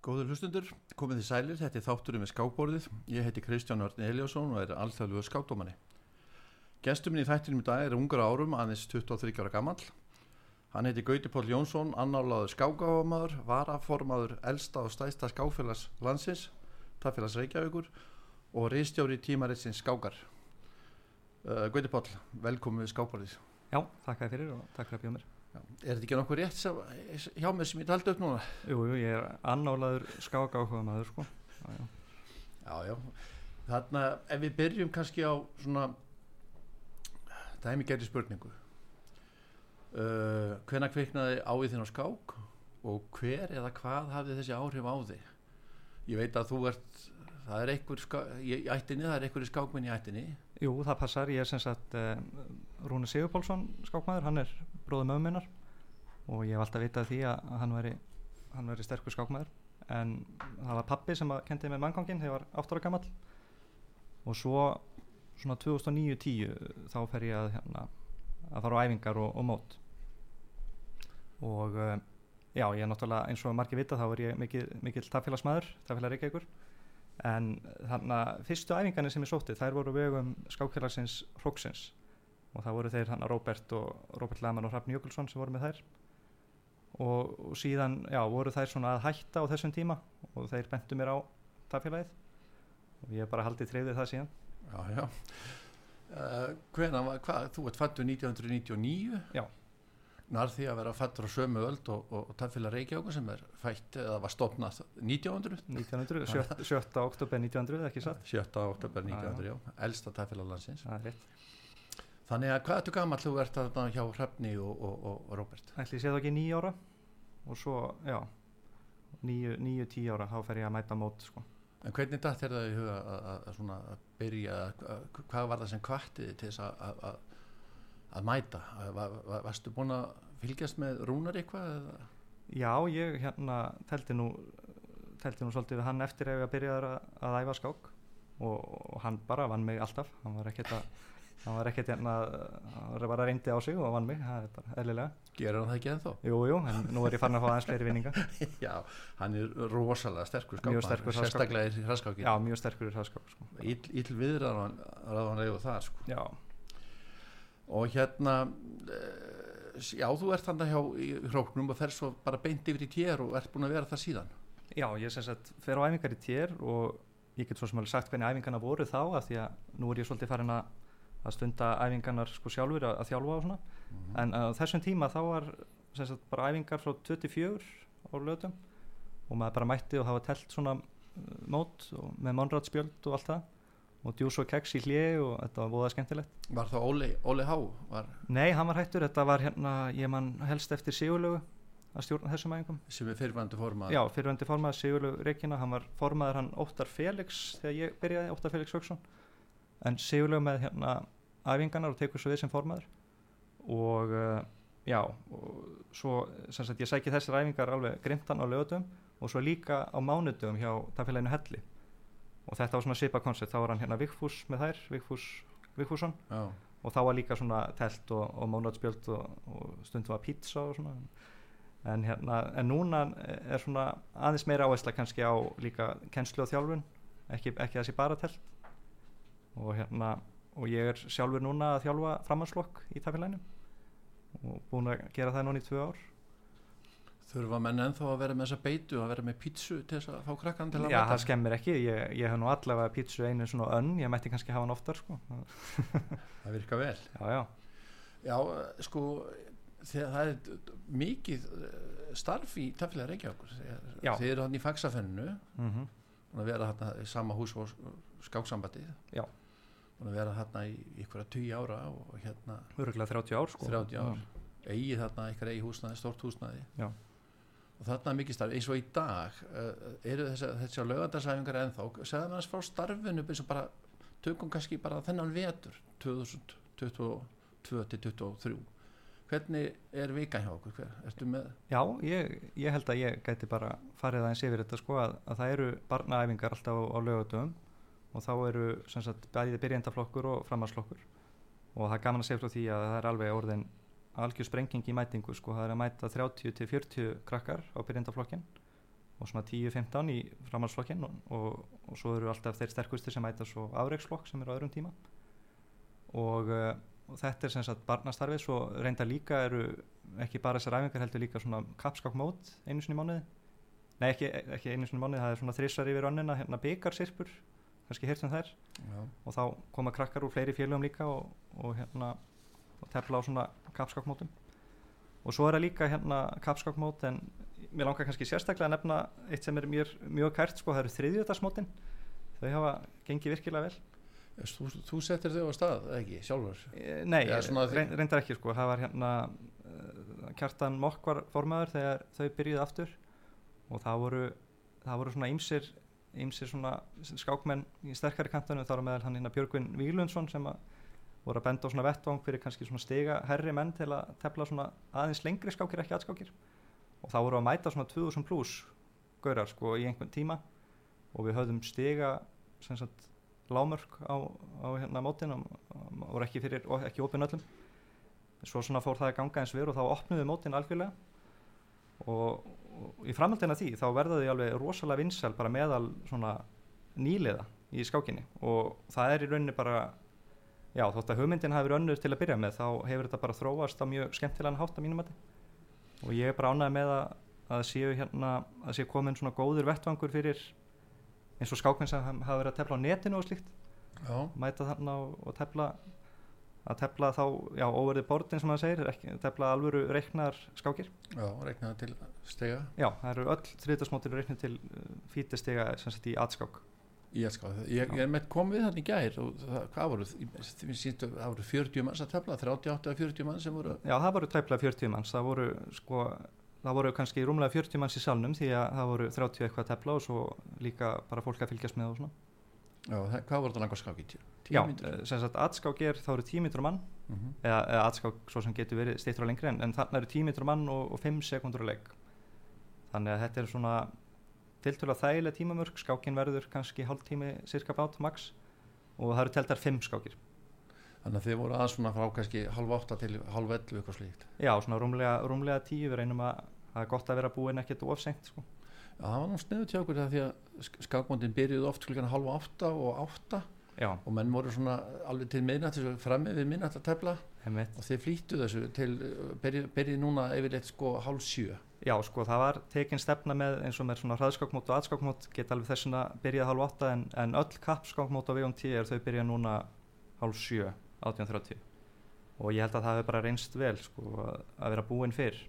Góður hlustundur, komið þið sælir, þetta er þátturinn við skákborðið. Ég heiti Kristján Örn Eliasson og er alþjóðluður skákdómanni. Gestuminn í þættinum í dag er ungar árum, aðeins 23 ára gammal. Hann heiti Gauti Pól Jónsson, annálaður skákáamaður, varaformaður elsta og stæsta skáfélags landsins, taffélags Reykjavíkur og reistjóri tímaritsins skákar. Uh, Gauti Pól, velkomin við skákborðið. Já, takk að fyrir og takk fyrir að bjóða mér. Er þetta ekki nokkuð rétt sem, hjá mér sem ég taldi upp núna? Jú, jú, ég er annálaður skákáhuga maður sko. Já, já. Já, já. Þannig að ef við byrjum kannski á svona dæmi gerði spurningu. Uh, hvenær kveiknaði áið þinn á skák og hver eða hvað hafði þessi áhrif á þig? Ég veit að þú ert, það er einhver ská, í ættinni, það er einhver í skákminn í ættinni. Jú, það passar, ég er sem sagt uh, Rúni Sigurpálsson skákmaður, hann er bróðum mögminnar og ég hef alltaf vitað því að hann veri, hann veri sterkur skákmaður. En það var pappi sem kendi með manngangin þegar ég var 8 ára gammal og svo svona 2009-10 þá fer ég að, hérna, að fara á æfingar og, og mót. Og uh, já, ég er náttúrulega eins og margir vita þá er ég mikil, mikil taffélagsmaður, taffélag Reykjavíkur. En þannig að fyrstu æfingarnir sem ég sótti þær voru vegum skákfélagsins Hróksins og það voru þeir hann Robert og Robert Lehmann og Hrafn Jökulsson sem voru með þær. Og, og síðan já, voru þær svona að hætta á þessum tíma og þeir bentu mér á taffélagið og ég hef bara haldið treyðið það síðan. Já, já. Uh, Hvena, hvað, þú ert fættur 1999 Já. Nær því að vera fættur á sömu öld og, og, og taffélag Reykjavík sem er fætt eða var stopnað 1900 1900, 7. 7. oktober 1900 ekki satt? 7. oktober 1900, já, elsta taffélag landsins Þannig að hvað ertu gammal þú ert að hjá Hrafni og, og, og Robert? Ætli ég sé það ekki nýja ára og svo, já nýju, tíu ára, þá fer ég að mæta mót sko. En hvernig dætt er það í huga að, að, að, að byrja, hvað var það sem kvartiði til þess að mæta? Var, var, varstu búin að fylgjast með Rúnar eitthvað? Já, ég hérna telti nú, telti nú svolítið við hann eftir ef ég byrjaði að æfa skák og, og hann bara vann mig alltaf, hann var ekkert að hann var ekkert hérna hann var bara reyndi á sig og vann mig það er bara eðlilega gerur hann það ekki ennþá? Jú, jú, en nú er ég farin að fá aðeins fleiri vinninga Já, hann er rosalega sterkur skápar mjög sterkur sérstaklega í hraðskáki Já, mjög sterkur í hraðskák sko. Íll, íll viðraðan hann reyðu það sko. Já og hérna já, þú ert þannig hjá í hróknum og fer svo bara beint yfir í tér og ert búin að vera það síðan Já, ég sem sagt fer á æfingar í tér og ég get svo sem alveg sagt hvernig æfingarna voru þá af því að nú er ég svolítið farin að að stunda æfingarnar sko sjálfur að, að þjálfa og svona. Mm -hmm. en á þessum tíma þá var sagt, bara æfingar frá 24 á lötum og maður bara mætti og það var telt svona mót og með monrætspjöld og allt það. Og djús og keks í hlið og þetta var búið skemmtilegt. Var það Óli, Óli Há? Var... Nei, hann var hættur, þetta var hérna ég mann helst eftir Sigurlögu að stjórna þessum æfingum. Sem er fyrirvændi formað Já, fyrirvændi formað Sigurlögu Reykjana hann var formaður hann Óttar Felix þegar ég byrjaði, Óttar Felix Högson en sigurlega með hérna æfingarnar og tekur svo við sem formaður. Og uh, já og svo sem sagt ég sæki þessar æfingar alveg grimtan á lögutum og svo líka á mánudum hjá tafélaginu Helli. Og þetta var svona svipa koncept, þá var hann hérna Vigfús með þær, Vigfús Vigfússon. Já. og þá var líka svona telt og, og mánudagsbjöld og, og stund var pizza og svona. En hérna, en núna er svona aðeins meira áhersla kannski á líka kennslu og þjálfun. Ekki, ekki þessi bara telt og hérna og ég er sjálfur núna að þjálfa framhanslokk í tafélaginu. Og búin að gera það núna í tvö ár. Þurfa menn ennþá að vera með þessa beitu að vera með pítsu til þess að fá krakkan til að Já, mæta? það skemmir ekki, ég, ég hef nú allavega pítsu einu svona önn, ég mætti kannski hafa hann oftar sko. Það virka vel. Já, já. Já, sko það er mikið starf í tafélag Reykjavík þið eru hann í fagsafennu mm -hmm. og vera hann í sama hús og skáksambandi Já búin að vera þarna í ykkur að 20 ára og hérna Öruglega 30 ár sko. 30 ár, eigi þarna ykkur eigi húsnaði, stort húsnaði Já. og þarna er mikið starf, eins og í dag uh, eru þessi lögandarsæfingar ennþá, segða maður frá starfinu eins og bara, tökum kannski bara þennan vetur 2022-2023 hvernig er vikan hjá okkur, hver, ertu með? Já, ég, ég held að ég gæti bara farið aðeins yfir þetta sko að, að það eru barnaæfingar alltaf á, á lögatöfum og þá eru sagt, bæðið byrjendaflokkur og framhanslokkur og það er gaman að segja frá því að það er alveg orðin algjör sprenging í mætingu sko, það er að mæta 30-40 krakkar á byrjendaflokkin og svona 10-15 í framhaldsflokkin og, og, og svo eru alltaf þeir sterkusti sem mæta svo afreiksflokk sem eru á öðrum tíma. Og, uh, og þetta er sem sagt barnastarfið svo reynda líka eru ekki bara þessar æfingar heldur líka svona kapskákmót einu sinni mánuði. Nei ekki, ekki einu sinni mánuði það er svona þrissar yfir önnina hérna byggarsirpur kannski hirt um þær. Já. og þá koma krakkar úr fleiri félögum líka og, og hérna og tefla á svona kapskákmótum og svo er það líka hérna kapskákmót en mér langar kannski sérstaklega að nefna eitt sem er mér mjög kært sko, það eru þriðjöðarsmótin þau hafa gengið virkilega vel. Þú, þú settir þau á stað, ekki, sjálfur? Eh, Nei, því- reyn, reyndar ekki sko, það var hérna uh, Kjartan Mokk var formaður þegar þau byrjuði aftur. Og það voru, það voru svona ýmsir ýmsir svona skákmenn í sterkari kantunum þá var meðal hann hérna Björgvin Víglundsson sem að voru að benda á svona vettvang fyrir kannski svona stiga herri menn til að tefla svona aðeins lengri skákir ekki aðskákir og þá voru að mæta svona 2000 pluss gaurar sko í einhvern tíma. Og við höfðum stiga sem sagt lámörk á, á hérna mótin og, voru ekki fyrir, ekki opin öllum. Svo svona fór það að ganga eins verð og þá opnuðu mótin algjörlega. Og í framhaldina því þá verða þau alveg rosalega vinsæl bara meðal svona nýliða í skákinni. Og það er í rauninni bara já þótt að hugmyndin hafi verið önnur til að byrja með þá hefur þetta bara þróast á mjög skemmtilegan hátt að mínum mati. Og ég er bara ánægð með að að séu hérna að séu komin svona góður vettvangur fyrir eins og skákmenn sem hafa verið að tefla á netinu og slíkt. Já, mæta þarna og tefla að tefla þá, já, óverði bordin sem maður segir, tefla alvöru reiknar skákir. já, reiknaði til stega Já, það eru öll þriðdagsmótil reiknið til fítistega sem sett í atskák. Ég, sko, ég, ég er með komið í gær og það, hvað voru, ég sínstu, það voru 40 manns að tefla, 38 eða 40 manns sem voru Já, það voru tæplega 40 manns, það voru sko, það voru kannski rúmlega 40 manns í salnum því að það voru 30 eitthvað að tefla og svo líka bara fólk að fylgjast með og svona. Já, það, hvað voru það langar skáki? Tíu, tíu Já, eh, sem sagt atskák er, þá eru 10 mítur mann Mhm. eða, eða atskák svo sem getur verið stýttur á lengri en, en þannig eru 10 mítur mann og, og 5 sekundur á leik þannig að þetta er svona tiltölu að þægilega tímamörk skákin verður kannski hálf tími cirka bát max og það eru teltar 5 skákir Þannig að þið voru aðeins svona frá kannski halv átta til halv ellu eitthvað slíkt. já, svona rúmlega, rúmlega 10 við reynum að það er gott að vera búinn ekkert ofsengt sko. Það var nú sniðu tjá okkur því að skákmóndin byrjuði oft klukkan halv átta og átta. Já, og menn voru svona alveg til miðnætt frammi við miðnætt að tefla og þið flýttu þessu til byrjuði byrju núna yfirleitt sko halv sjö. Já, sko, það var tekin stefna með eins og með svona hraðskákmót og aðskákmót geta alveg þessuna byrjað hálf átta en, en öll kappskákmót á VMT er þau byrja núna hálf sjö, 18.30 og ég held að það hefur bara reynst vel sko, að, að vera búinn fyrr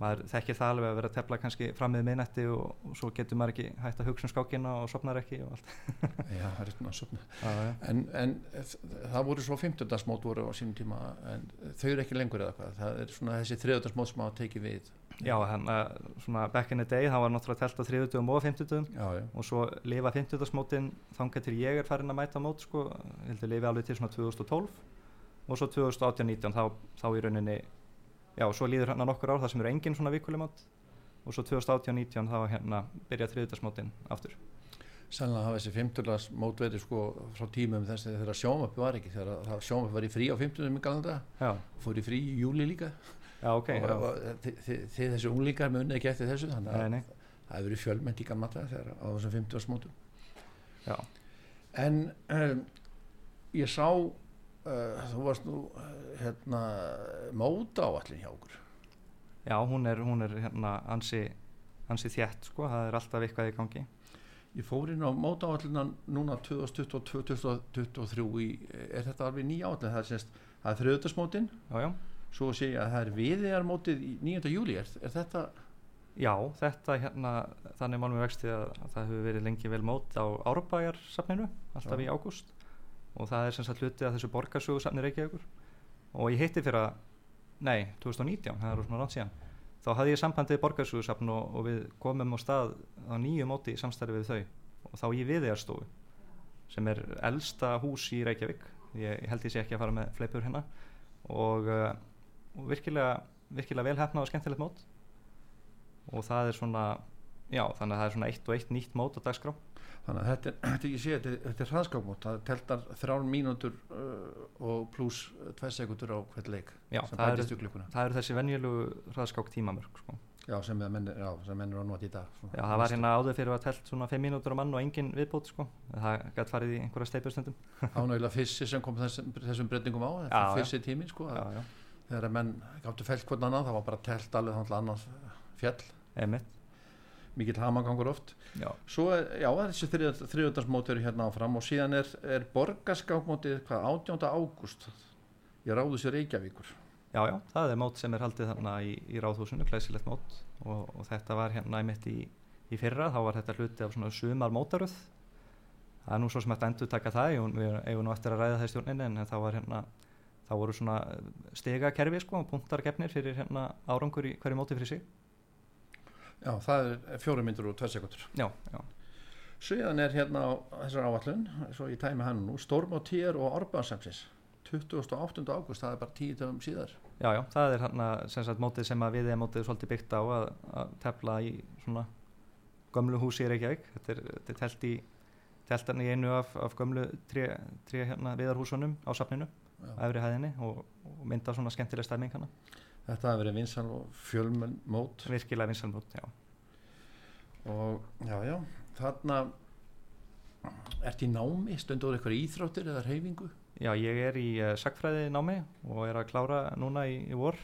maður þekkir það alveg að vera að tefla kannski fram með miðnætti og, og svo getur maður ekki hægt að hugsa um skákina og sopnar ekki og allt Já, það er svona að sopna. En, en það voru svo 15. smót voru á sínum tíma en þau eru ekki lengur eða hvað. Það er svona þessi 3. smót sem hafa tekið við. Já, þannig að svona back in the day það var náttúrulega telt á 30 og 50 Já, já. og svo lifa 50. mótin þangað til ég er farin að mæta á mót sko, ég held að lifi alveg til svona 2012 og svo 2018-19 þá, þá í rauninni já, svo líður hérna nokkur ár það sem eru engin svona vikuleg mót og svo 2018-19 þá hérna byrja þriðdagsmótin aftur Sannlega hafa þessi 15. mót verið sko frá tímum þess að þegar sjónvappi var ekki þegar sjónvappi var í frí á 15. í galanda fór í frí í júli líka já ok og, já. og þið, þessi unglingar munið ekki eftir þessu þannig að Nei, nei, það hefur verið fjölmennt í gamata þegar á þessum 50. mótum já, en um, ég sá uh, þú varst nú uh, hérna móta áallin hjá okkur. Já hún er, hún er hérna ansi, ansi þjætt sko, það er alltaf eitthvað í gangi. Ég fór inn á móta áallinan núna 2022-2023 í, er þetta alveg nýja áallin það er semst það er þrjöðdagsmótin svo sé ég að það er viðegarmótið í 9. júli er, er þetta já þetta hérna þannig málum við vexti að, að það hefur verið lengi vel mót á Árbæjarsafninu alltaf Já. í ágúst og það er sem sagt hluti að þessu borgarsögusafni Reykjavíkur. Og ég hitti fyrir að nei, 2019, það er svona rátt síðan. Þá hafði ég sambandið borgarsögusafn og, og við komum á stað á nýju móti í samstarfi við þau. Og þá í viðegarstofu sem er elsta hús í Reykjavík. Ég, ég held ég sé ekki að fara með fleipur hérna. Og, uh, og virkilega, virkilega vel hefnað og skemmtilegt mót. Og það er svona já, þannig að það er svona eitt og eitt nýtt mót á dagskrá þannig að þetta, er- þetta, ég sé, þetta, er- þetta er hraðskákmót það teltar þrjár mínútur uh, og pluss tvei sekundur á hvert leik Já, það eru, eru þessi venjulegu hraðskák tímamörk sko. Já, sem menn, já, sem menn eru að nota í dag svona. Já, það var hérna áður fyrir að telt svona 5 mínútur á mann og engin viðbót sko. það gæti farið í einhverja steipustundum Ánægilega fyrsti sem kom þessum, þessum breytingum á Já, er já. fyrsti tími sko, Já, já, þegar að menn gáttu felt hvern annan það var bara telt alveg annars fjall emitt mikill hamagangur oft. Já, svo er, já, þessi þriðjöndarsmóti eru hérna áfram og síðan er, er borgarskákmótið hvað, 18. ágúst. Ég ráðu sér Reykjavíkur. Já, já, það er mót sem er haldið þarna í, í ráðhúsinu, glæsilegt mót. Og, og þetta var hérna einmitt í, í fyrra, þá var þetta hluti af svona sumar mótaröð. Það er nú svo sem hægt að endur taka það við eigum nú eftir að ræða það í stjórninni en þá var hérna þá voru svona stegakerfi sko, punktarkefnir fyrir hérna árangur í hverju móti fyrir sig já, það er fjóru myndur og tvær sekundur Já, já, síðan er hérna á þessar áallun svo ég tæmi hann nú, Stormótier og Orbansemsis 28. ágúst, það er bara tíu dögum síðar. Já, já, það er hérna sem sagt mótið sem að við erum mótið svolítið byggt á að, að tefla í svona gömlu húsi í Reykjavík. Þetta er, þetta er telt í teltan í einu af, af gömlu tré, tré hérna viðarhúsunum á safninu efri hæðinni og, og mynda svona skemmtileg stæming hana þetta hafi verið vinsal og fjölmenn mót. Virkilega vinsalmót, já. Og já, já, þarna ert í námi, stundur eitthvað íþróttir eða reyfingu Já, ég er í uh, sagfræði námi og er að klára núna í, í vor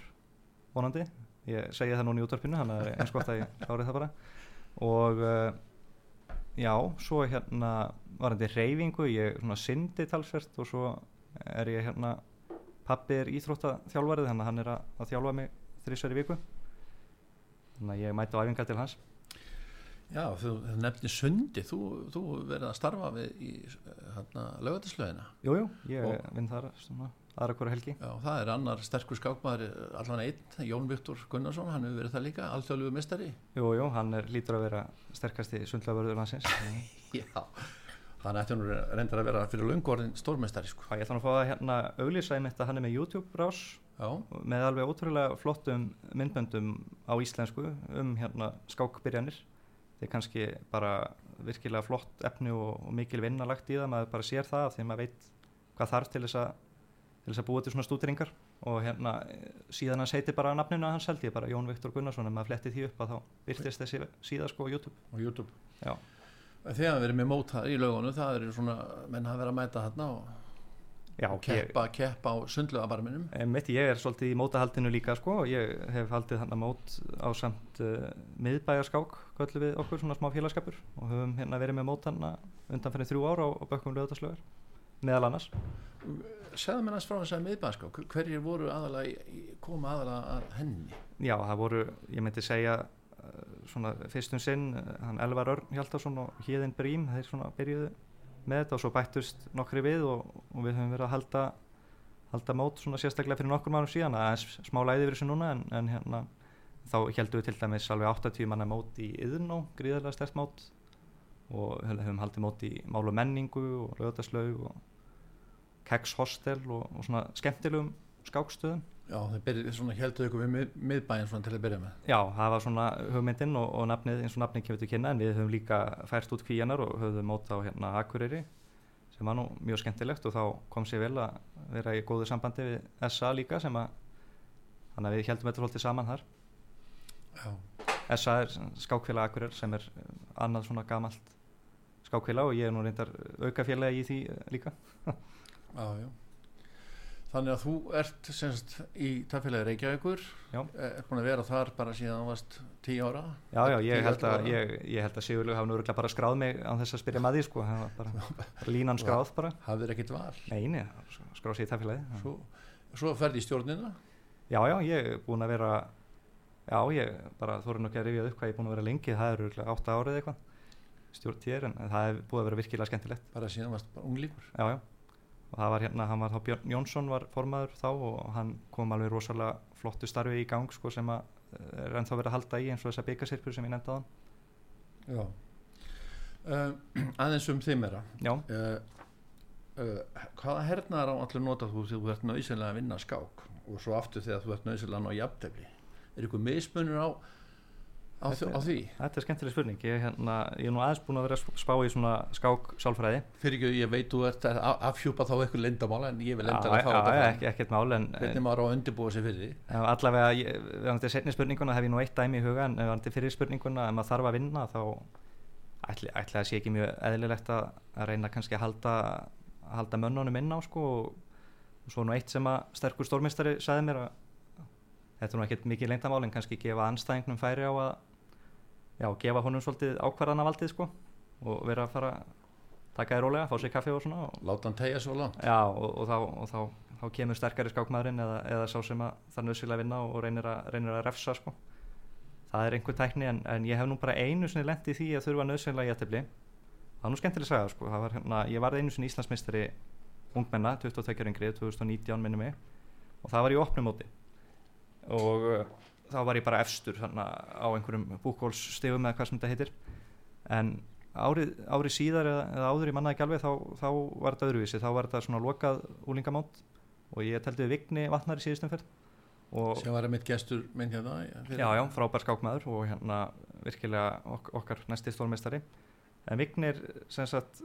vonandi, ég segi það núna í útvarpinu það er eins gott að ég klári það bara. Og uh, já, svo hérna varandi reyfingu, ég syndi talsvert og svo er ég hérna pappi er íþróttaþjálfarið þannig að hann er að, að þjálfa mig þrísverði viku. Þannig að ég mæti á æfingar til hans. Já, þú, nefnir sundi. Þú, þú verið að starfa við í hérna, lögatislöðina Jú, jú, ég vinn þar svona aðra hverju helgi. Já, það er annar sterkur skákmaður allan einn, Jón Viktor Gunnarsson. Hann hefur verið það líka, alþjóðlugu mistari Jú, jú, hann er lítur að vera sterkasti sundlöfurður landsins. Já, hann ætti nú reyndar að vera fyrir löngorðin stórmestari sko. Ég ætla að fá að hérna auglýsa einmitt að hann er með YouTube rás já, með alveg ótrúlega flottum myndböndum á íslensku um hérna skákbyrjanir. Þetta er kannski bara virkilega flott efni og, og mikil vinna lagt í það, maður bara sér það því að maður veit hvað þarf til þess að til þess að búa til svona stúderingar. Og hérna síðan hans heiti bara nafninu að hans held ég bara Jón Viktor Gunnarsson. Ef maður fletti því upp að þá virtist þessi síða sko á YouTube. Á YouTube þegar hann verið með mótar í lögunum það er svona, menn hafa verið að mæta þarna og Já og ég, keppa, keppa á sundlögabarminum Mitt, ég er svolítið í mótahaldinu líka sko. Og ég hef haldið hann að mót á samt uh, miðbæjarskák kvöldu við okkur svona smá félagskapur. Og höfum hérna verið með mót hann undan fyrir þrjú ár á, á bökkum lögðarslögar meðal annars. Segðu mér næst frá þess að miðbænska hverjir voru aðalega koma aðalega að henni? Já, það voru, ég myndi segja svona fyrstum sinn uh, hann Elvar Örn Hjaltarsson og Híðin Brím þeir svona byrjuðu með þetta og svo bættust nokkri við og, og við höfum verið að halda halda mót svona sérstaklega fyrir nokkur mánu síðan aðeins smá læði fyrir þessu núna en, en hérna þá heldum við til dæmis alveg 80 manna mót í Yðnó, gríðarlega stert mót og höfum haldið mót í Mál og menningu og Lögðarslaug og Keks Hostel og, og svona skemmtilegum skákstöðum já þeir heldur ykkur við mið, miðbæin svona til að byrja með. Já, það var svona hugmyndin og, og nafnið eins og nafnið kemur til kynna en við höfum líka fært út kvíjanar og höfum mót á hérna Akureyri sem var nú mjög skemmtilegt og þá kom sér vel að vera í góðu sambandi við SA líka sem að þannig að við heldum þetta svolítið saman þar. Já, SA er skákfélag Akureyri sem er annað svona gamalt skákfélag og ég er nú reyndar aukafélagi í því líka. Já, já þannig að þú ert semst í tafélagi Reykjavíkur. Já. er búin að vera þar bara síðan þú varst tíu ára. Já, já, ég held að, ég, ég held að Sigurlaug hafa nú örugglega bara skráð mig án þess að spyrja maður því sko, bara, línan skráð bara. Hafðir ekkit val. Nei, nei, skráð sér í tafélagi svo, svo ferði í stjórnina? Já, já, ég er búin að vera Já, ég bara þóru nú ekki að rifja upp hvað ég er búin að vera lengi. Það eru örugglega átta árið eitthvað. Stjórn tér en það er búið að vera virkilega skemmtilegt. Bara síðan varst bara unglíkur. Já, já, það var hérna, hann var þá Björn Jónsson var formaður þá og hann kom alveg rosalega flottu starfi í gang sko sem að eh, er ennþá verið að halda í eins og þessa byggasirpur sem ég hann já. Uh, aðeins um þeim meira. Já, uh, uh, hvaða hernaðar á allir nota þú þegar þú ert nöðsynlega að vinna skák? Og svo aftur þegar þú ert nöðsynlega að ná jafntefli. Er ykkur mismunur á á, Þetta- á því? Þetta er skemmtileg spurning, ég, hérna, ég er nú aðeins búin að vera að spá í svona skák sálfræði. Fyrir ekki, ég veit þú ert að afhjúpa þá eitthvað lindamál en ég vil enda Já, að fá já, þetta já, fram. ekki, ekkert mál en hvernig maður á að undirbúa sig fyrir því? En allavega, við hann til setni spurninguna hef ég nú eitt dæmi í huga en ef hann til fyrir spurninguna ef maður þarf að vinna þá ætli, ætli að sé ekki mjög eðlilegt að, að reyna kannski að halda, halda mönnunum inn á sko og, svo nú eitt sem að sterkur stórmistari sagði mér að þetta er nú ekkert mikið lengdamál en kannski gefa anstæðingnum færi á að já, gefa honum svolítið ákvarðanavaldið sko og vera að fara að taka þér rólega, fá sér kaffi og svona og, láta hann tegja svo langt Já, og, og, þá, og þá, þá kemur sterkari skákmaðurinn eða, eða sá sem að það nöðsynlega vinna og reynir að, reynir að refsa sko. það er einhver tækni en, en ég hef nú bara einu sinni lent í því að þurfa nöðsynlega í aðtefli það var nú skemmtileg saga sko. Það var, hérna, ég var einu sinni Íslandsmeistari ungmenna, 22 ára yngri 2019 minni mig og það var í opnumóti og uh, þá var ég bara efstur hérna, á einhverjum búkólsstegum eða hvað sem þetta heitir. En árið, árið síðar eða, eða áður ég mannaði alveg þá, þá var þetta öðruvísi, þá var þetta svona lokað úlingamót og ég teldi við Vigni vatnar í síðustum fyrr og sem var mitt gestur minn hérna já, já, frábær skákmaður og hérna virkilega ok okkar næsti stórmeistari. En Vignir sem sagt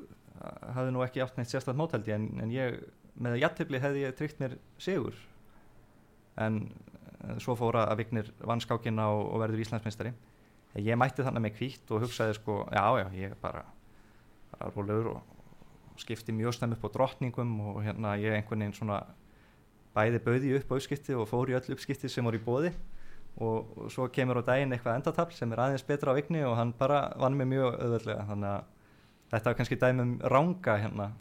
hafði nú ekki átt neitt sérstætt móteldi en, en ég, með jættibli hefði ég tryggt mér sigur. En eh, svo fóra að Vignir vann skákina og, og verður Íslandsmeistari. En ég mætti þannig með kvítt og hugsaði sko, já, já, ég bara bara rólegur og, og skipti mjög snem upp á drottningum og hérna ég einhvern veginn svona bæði bauði upp á uppskipti og fór í öll uppskipti sem voru í bóði og, og svo kemur á daginn eitthvað endatafl sem er aðeins betra á vigni og hann bara vann mig mjög auðvöldlega þannig að þetta var kannski dæmi um ranga hérna,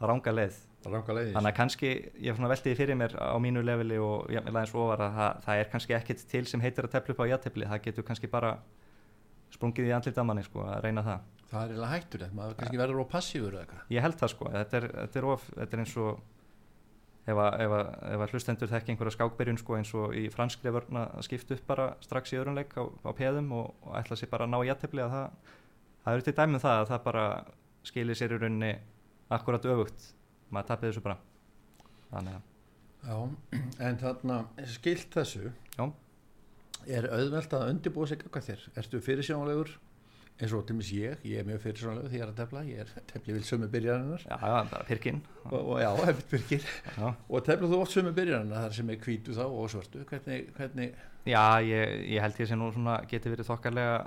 ranga leið þannig að kannski, ég velti því fyrir mér á mínu leveli og ég aðeins ofar að það, það er kannski ekkit til sem heitir að tefla upp á játefli, það getur kannski bara sprungið í andlita manni sko, að reyna það. Það er eiginlega hættulegt, maður kannski verður á passífur eða eitthvað. Ég held það sko, þetta er, þetta er, of, þetta er eins og ef að, ef að, ef að hlustendur þekki einhverja skákbyrjun sko eins og í franskri vörna að skipta upp bara strax í öðrunleik á, á peðum og, og ætla sér bara að ná jættefli að það, það eru til dæmið það að það bara skilir sér í rauninni akkurat öfugt maður tapir þessu bara. Þannig að já, en þarna skilt þessu. Já. er auðvelt að undirbúa sig eitthvað þér? Ertu fyrirsjónlegur eins og til mis ég, ég er mjög fyrirsjónlegur því ég er að tefla, ég er tefli vil sömu byrjarinnar. Já, já, bara pirkinn og, og já, hefðið byrgir já, og tefla þú oft sömu byrjarinnar þar sem er hvítu þá og svörtu? Hvernig, hvernig já ég, ég held ég sem nú svona geti verið þokkalega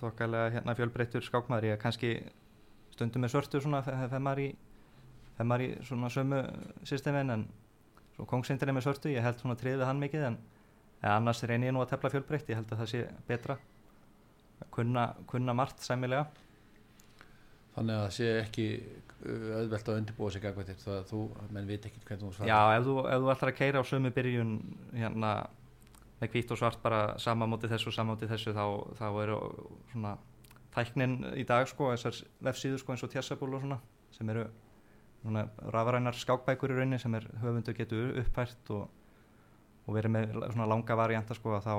þokkalega hérna fjölbreyttur skákmaður. Ég kannski stundum með svörtu svona þegar maður í þegar maður í svona sömu systemin en svo kongsindin er með svörtu ég held svona triðið hann mikið en, en annars reynir ég nú að tefla fjölbreytt ég held að það sé betra. Kunna, kunna margt sæmilega. Þannig að það sé ekki uh, auðvelt að undirbúa sig eitthvað þér það að þú, menn veit ekki hvernig þú svarar. Já ef þú, ef þú ætlar að keira á sömu byrjun hérna með hvít og svart bara sama móti þessu sama móti þessu þá, þá eru svona tæknin í dag sko þessar vefsíður sko eins og tjessabúl og svona sem eru rafrænar skákbækur í rauninni sem er höfundur getur uppfært og, og verið með svona langa varianta sko að þá,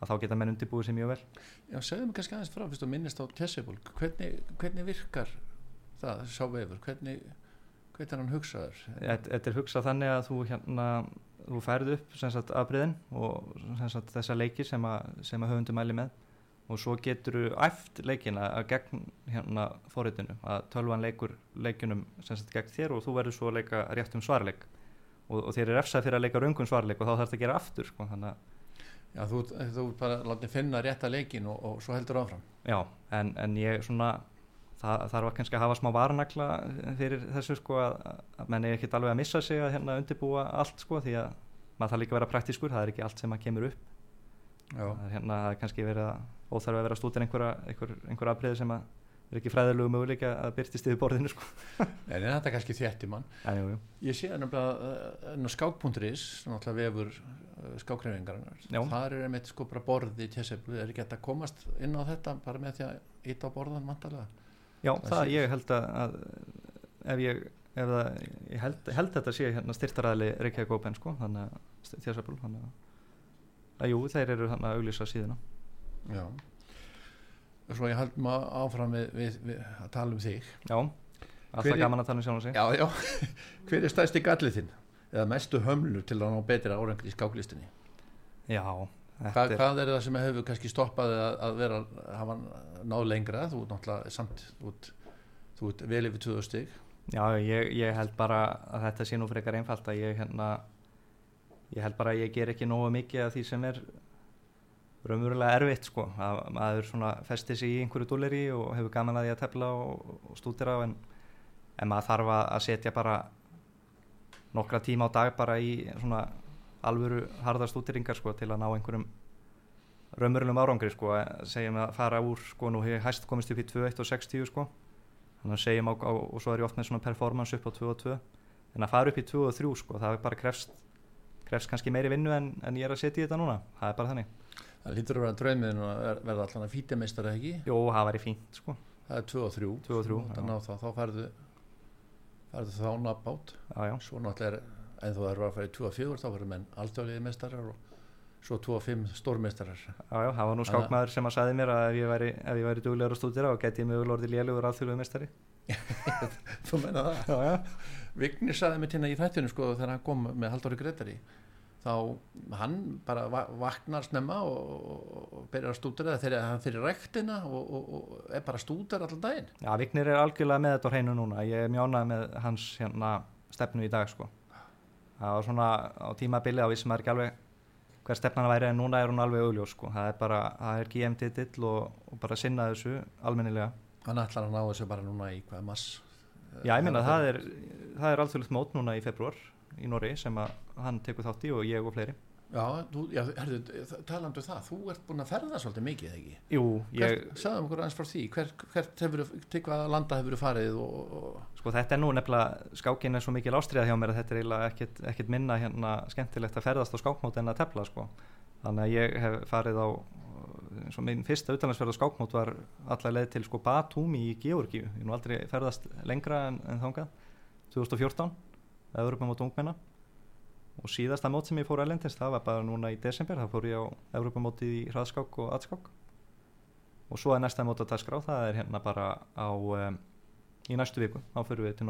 að þá geta menn undirbúið sér mjög vel. Já, segðu mig kannski aðeins frá, fyrst að minnist á Tessebul hvernig, hvernig virkar það, sá vefur, hvernig hvernig er hann hugsaður? Þetta er hugsað þannig að þú hérna þú færið upp afbriðin og sem sagt þessa leiki sem að, sem að höfundu mæli með og svo getur þú æft leikina að gegn hérna forritinu. Að tölvan leikur leikunum sem sagt gegn þér og þú verður svo að leika rétt um svarleik. Og, og þér er refsað fyrir að leika raungum svarleik og þá þarf þetta að gera aftur sko, þannig að Já, þú, þú bara látið finna rétta leikin og, og svo heldur áfram. Já, en, en ég svona það þarf kannski að hafa smá varanakla fyrir þessu sko að, að menn er ekkert alveg að missa sig að hérna undirbúa allt sko því að maður þarf líka að vera praktískur, það er ekki allt sem að kemur upp það er hérna er kannski verið að óþarf að vera að stúta einhverja einhver, einhver afbreyði sem að er ekki fræðilegu möguleika að byrtist yfir borðinu sko en þetta er kannski þétti mann en, jú, jú. Ég sé nefnilega uh, skák.is náttúrulega vefur uh, skákreifingarinnar Já. þar er einmitt sko bara borði í Tessebul, er ekki hægt að komast inn á þetta bara með því að íta á borðan vantarlega Já, Það það ég held að, að ef ég ef það, ég held, held þetta sé hérna styrtaræðli Reykjavík Open sko þannig að þjásabul þannig að, að jú, þeir eru þannig að auglýsa síðuna. Já. Svo ég held maður áfram við, við, við að tala um þig. Já, alltaf er- gaman að tala um sjálf og sig. Já, já, hver er stæðsti gallið þinn? Eða mestu hömlu til að ná betri árangri í skáklistinni? Já, Hvað, er- hvað er það sem hefur kannski stoppað að, að vera, hafa náð lengra? Þú ert náttúrulega samt ert, þú ert vel yfir 2000 stig. Já, ég, ég held bara að þetta sé nú frekar einfalt að ég hérna ég held bara að ég ger ekki nógu mikið af því sem er raunverulega erfitt sko. Að maður svona festir sig í einhverju dúleri og hefur gaman að því að tefla og, og stúdira en, en maður þarf að setja bara nokkra tíma á dag bara í svona alvöru harða stúdiringar sko til að ná einhverjum raunverulegum árangri sko. Segjum að fara úr sko nú hefur ég hæst komist upp í 2.1 og 60 sko. Þannig að segjum á, á og svo er ég oft með svona performance upp á 2 og 2 en að fara upp í 2 og 3 sko það er bara krefst krefst kannski meiri vinnu en, en ég er að setja í þetta núna. Það er bara þannig. Það lítur að vera draumiðin að ver- verða allan að fítimeistar ekki? Jó, það væri fínt sko. Það er 2 og 3 2 og 3 þannig að þá, þá færðu þá já, svo náttúrulega er en þú eru að í 2 og 4 þá verður menn aldjóðliði meistarar og svo 2 og 5 stórmeistarar. Já, já, það var nú skákmaður sem að sagði mér að ef ég væri, væri duglegur að stúdira og geti mögulega orðið lélugur alþjóðlegu mestari þú menna það? Já, já, Vignir saði mér hérna í þættinu sko þegar hann kom með Halldóri Gretari þá hann bara va vaknar snemma og, og, og byrjar að stúdera þegar hann fyrir rektina og, og, og er bara að stúdera allan daginn. Já, Vignir er algjörlega með þetta á hreinu núna. Ég er mjánað með hans hérna, stefnu í dag sko. Það var svona á tímabili á vissum maður ekki alveg hver stefnan væri en núna er hún alveg augljós sko. það er bara, það er GM titill og, og bara sinna þessu almennilega. Hann ætlar að ná þessu bara núna í hvað mass já ég minna það er það er alþjóðlegt mót núna í februar í Norri sem að hann tekur þátt í og ég og fleiri. Já, þú, já herðu, talandu það, þú ert búin að ferða svolítið mikið, ekki? Jú, ég, Hvert, sagðum okkur aðeins frá því, hver, hvert hefur, til hvaða landa hefur farið og, og sko þetta er nú nefnilega skákin er svo mikil ástriða hjá mér að þetta er eiginlega ekkit, ekkit minna hérna skemmtilegt að ferðast á skákmót en að tefla sko. Þannig að ég hef farið á eins og minn fyrsta utanlandsferð á skákmót var allar leið til sko Batumi í Georgíu. Ég nú aldrei ferðast lengra en, en þangað. 2014 Evropamót ungmenna. Og síðasta mót sem ég fór ælendist það var bara núna í desember, það fór ég á Evropamótið í hraðskák og atskák og svo er næsta mót að taskrá það er hérna bara á um, í næstu viku, þá fyrir við til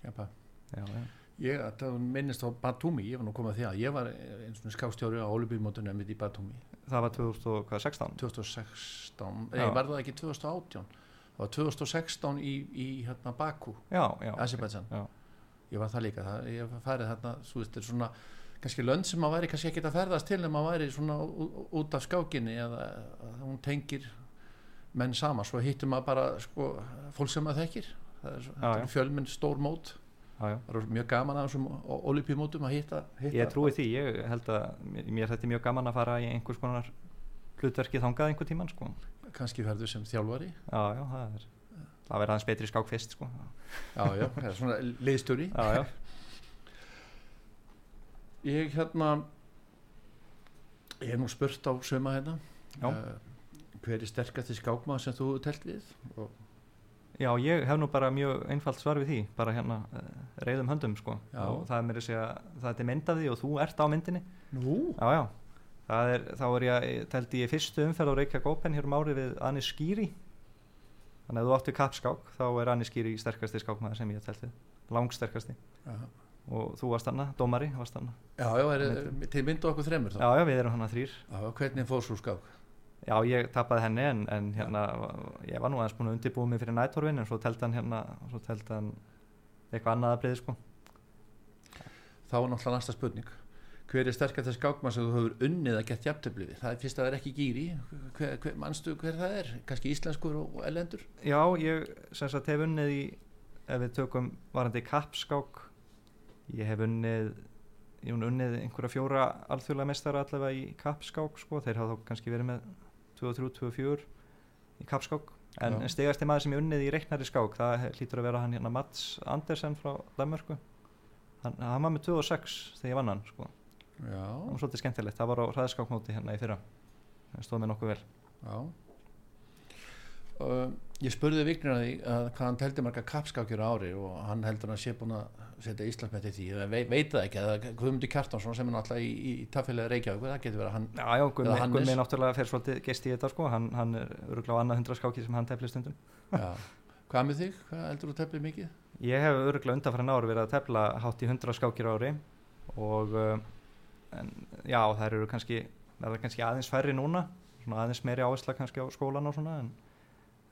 ja, bara, já, já. ég það minnist á Batumi, ég var nú komið að því að ég var eins og skástjóri á Olubímótunum mitt í Batumi. Það var 2016 2016, Já. nei, var það ekki 2018 það var 2016 í, í hérna Baku, já, já, Azerbaijan. Já. Ég var það líka, það, ég farið þarna veist, þetta er svona, kannski lönd sem maður væri kannski ekki að ferðast til en maður væri svona út af skákinni eða hún tengir menn sama, svo hittum maður bara sko, fólk sem maður þekkir. Svo- fjölminn stór mót. Já, já. það er mjög gaman að þessum olípímótum að hitta, hitta ég trúi því, ég held að mér, þetta mjög gaman að fara í einhvers konar hlutverki þangað einhver tíman sko. kannski ferðu sem þjálfari. Já, já, það er það verður aðeins betri skák fyrst sko. já, já, það er svona liðstjóri já, já. ég hérna ég hef nú spurt á söma hérna uh, hver er sterkasti skákmaður sem þú telt við og, já, ég hef nú bara mjög einfalt svar við því bara hérna uh, reyðum höndum sko. Já. og það er mér að segja það er mynd af því og þú ert á myndinni nú, já, já, það er, þá er ég teldi ég fyrstu umferð á Reykjavík Open hér um árið við Anni Skýri þannig að þú átti kappskák þá er Anni Skýri sterkasti skákmaður sem ég hef telt við. Langsterkasti. Já, og þú varst hana, dómari varst hana já, já er, til myndu okkur þremur þá? Já, já, við erum hana þrýr já, hvernig fór svo skák? Já, ég tapaði henni en, en hérna, ég var nú aðeins búin að undirbúið mig fyrir nættorvin en svo teldi hann hérna svo teldi hann eitthvað annað að breyði sko. Þá er náttúrulega næsta spurning hver er sterkasti skákmaður sem þú hefur unnið að gett jafntöfli við? Það er fyrst að það er ekki gýri hver, hver, manstu hver það er, kannski íslenskur og, elendur já, ég sem sagt hef unnið í ef við tökum varandi kappskák ég hef unnið ég hef unnið einhverja fjóra alþjóðlega mestara allavega í kappskák sko, þeir hafa þá kannski verið með 2-3, 2-4 í kappskák. En Já. stegasti maður sem ég unnið í reiknari skák það hlýtur að vera hann hérna Mats Andersen frá Danmörku. Hann, hann var með 2-6 þegar ég vann hann sko. Það var svolítið skemmtilegt, það var á hraðskákmóti hérna í fyrra. Það stóð mér nokkuð vel. Uh, ég spurði Vignir að því að hvað hann teldi marga kappskákjur á ári og hann heldur að sé búin að setja Íslandsmeti því, Ég veit, veit það ekki. Að Guðmundur Kjartansson sem er náttúrulega í, í, í taffélagi Reykjavík, það getur verið að hann Já, já. Gummi náttúrulega fer svolítið gest í þetta sko, hann, hann er öruglega á annað hundra skáki sem hann tefli stundum. já. hvað með þig, hvað heldur þú teflið mikið? Ég hef öruglega undanfæran ár verið að tefla hátt í hundra skákir á ári og uh, en já, þær eru kannski verða kannski aðeins færri núna svona aðeins meiri áhersla kannski á skólan og svona en,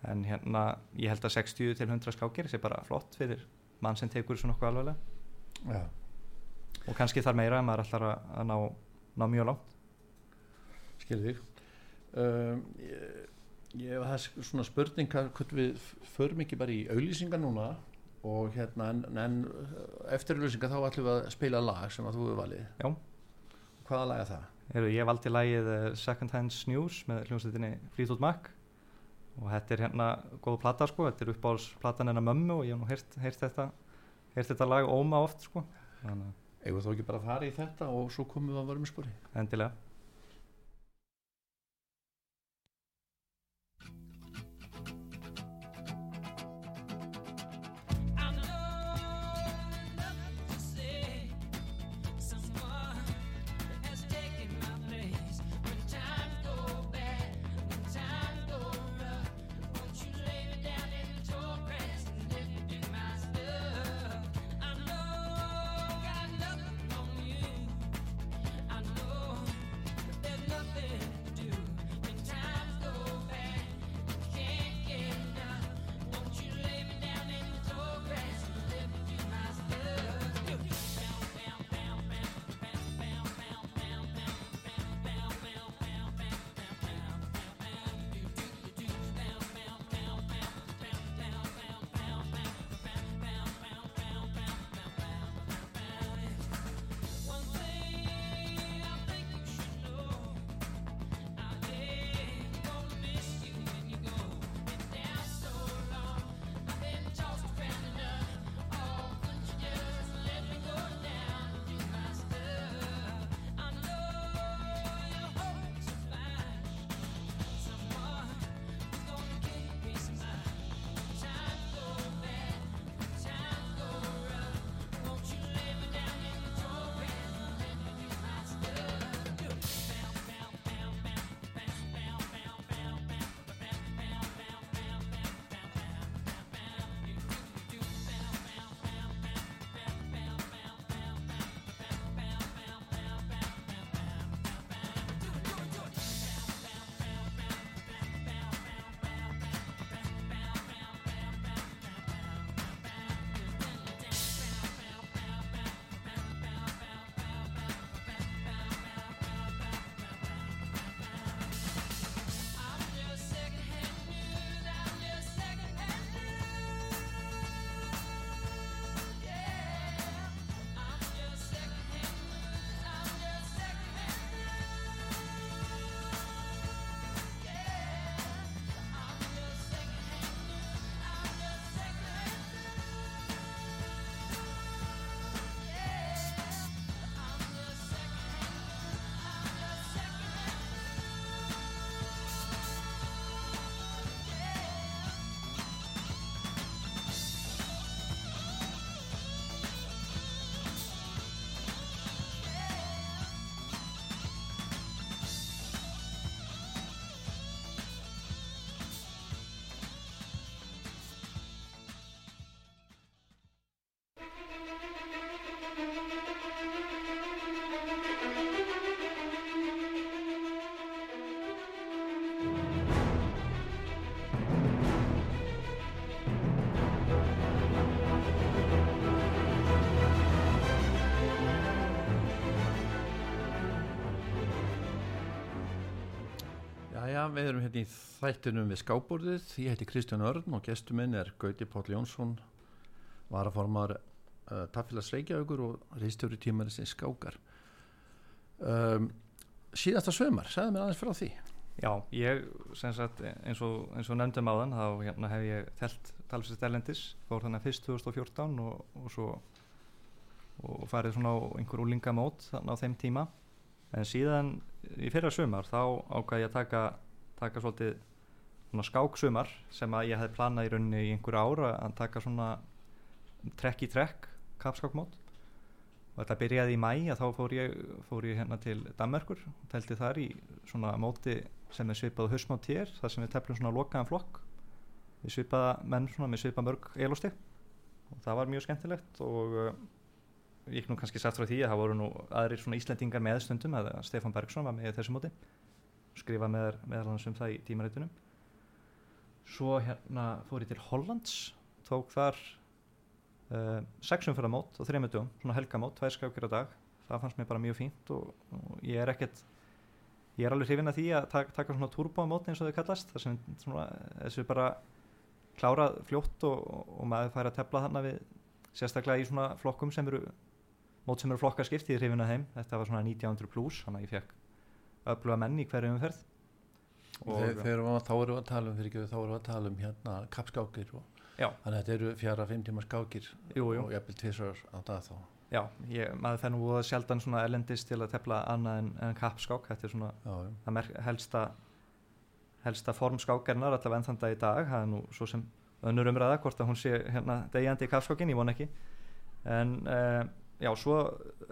en hérna ég held að 60 til 100 skákir sé bara flott fyrir mann sem tekur svona okkur alveglega Já. og kannski þar meira en maður ætlar að, að ná, ná mjög langt skilði um, ég, ég það er svona spurning hvað við förum ekki bara í auðlýsingar núna og hérna en, en eftir auðlýsingar þá ætlum við að spila lag sem að þú hefur valið Já. Hvaða lag er það? Heru, ég valdi lagið uh, Second Hand News með hljómsveitinni Fleetwood Mac. Og þetta er hérna góð plata sko, þetta er uppáhaldsplatan hennar mömmu og ég hef nú heyrt, heyrt þetta heyrt þetta lag óma oft sko. Eða þú ekki bara fara í þetta og svo komum við að varum spori að endilega við erum hérna í þættinum við skábborðið ég heiti Kristján Örn og gestur minn er Gauti Páll Jónsson varaformar uh, Tafélags Reykjavíkur og reistjóri tímarins í skákar. Um, síðasta sömar, segðu mér aðeins frá því. Já, ég sagt eins og, og nefndum áðan þá hérna hef ég telt talsist erlendis fór þannig fyrst 2014 og, og svo og farið svona á einhver úlingamót þannig á þeim tíma. En síðan í fyrra sumar þá ákvað ég að taka, taka svolítið svona skáksumar sem að ég hef planað í rauninni í einhver ára að taka svona trekk í trekk kapskákmót og þetta byrjaði í mæ að þá fór ég, fór ég hérna til Danmerkur og telti þar í svona móti sem er svipað hausmátt hér þar sem við teflum svona lokaðan flokk. Við svipaða menn svona með svipað mörg elosti og það var mjög skemmtilegt og uh, ég nú kannski satt frá því að það voru nú aðrir svona Íslendingar með stundum að Stefán Bergson var með í þessu móti. Skrifa meðal, meðal hans um það í tímaritunum. Svo hérna fór ég til Hollands tók þar uh, sexumferðamót og þreymur dögum, svona helgamót, tvær skákir á dag. Það fannst mér bara mjög fínt og, og ég er ekkert ég er alveg hrifin að því að taka, taka svona turbómót eins og þau kallast sem svona, þessu bara klárað fljótt og, og, og maður fær að tefla þarna við sérstaklega í svona flokkum sem eru mót sem eru flokkaskipt, ég er hrifin að þeim. Þetta var svona 1900 plus, þannig að ég fekk öfluga menn í hverju umferð. Þegar, þegar við, þá erum við að tala um fyrir ekki, þá erum við að tala um hérna kappskákir og Já. þannig að þetta eru fjara, fimm tíma skákir Jú, jú. og jafnvel tvisar á dag þá Já, ég, maður fær nú voða sjaldan svona erlendist til að tefla annað en, en kappskák þetta er svona já, já. það helsta helsta form skákarinnar allavega enn þann dag í dag það er nú svo sem önnur umræða hvort að hún sé hérna degjandi í kappskákin, ég von ekki en uh, já, svo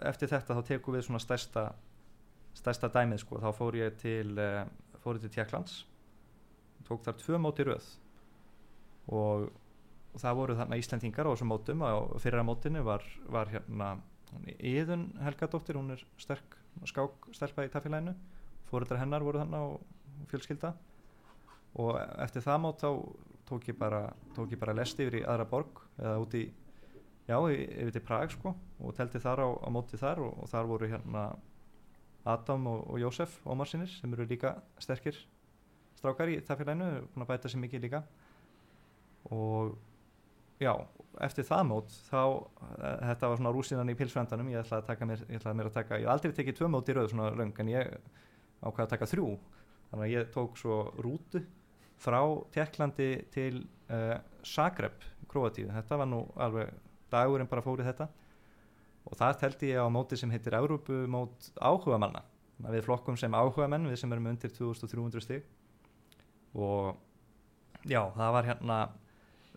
eftir þetta þá tekum við svona stærsta stærsta dæmið sko, þá fór ég til fór ég til Tjekklands tók þar tvö móti röð og, og það voru þarna Íslendingar á þessum mótum. Og fyrra mótinu var, var hérna Íðun Helgadóttir, hún er sterk skák stelpa í tafélaginu. Fóruðar hennar voru þarna og fjölskylda. Og eftir það mót þá tók ég bara, tók ég bara lest yfir í aðra borg eða út í já, yfir til Prag sko og telti þar á, á móti þar. Og, og þar voru hérna Adam og, og Jósef Ómarsinir sem eru líka sterkir strákar í tafélaginu, búin að bæta sér mikið líka. Og já, eftir það mót þá, eh, þetta var svona rúsinan í pilsvendanum, ég ætlaði að taka mér, ég ætlaði mér að taka, ég hef aldrei tekið tvö mót í röð svona löng en ég ákvaði að taka þrjú. Þannig að ég tók svo rútu frá Tjekklandi til uh, Zagreb, Kroatíu þetta var nú alveg dagurinn bara fórið þetta. Og það teldi ég á móti sem heitir Európu mót áhuga manna við flokkum sem áhuga menn, við sem erum undir 2300 stig. Og já, það var hérna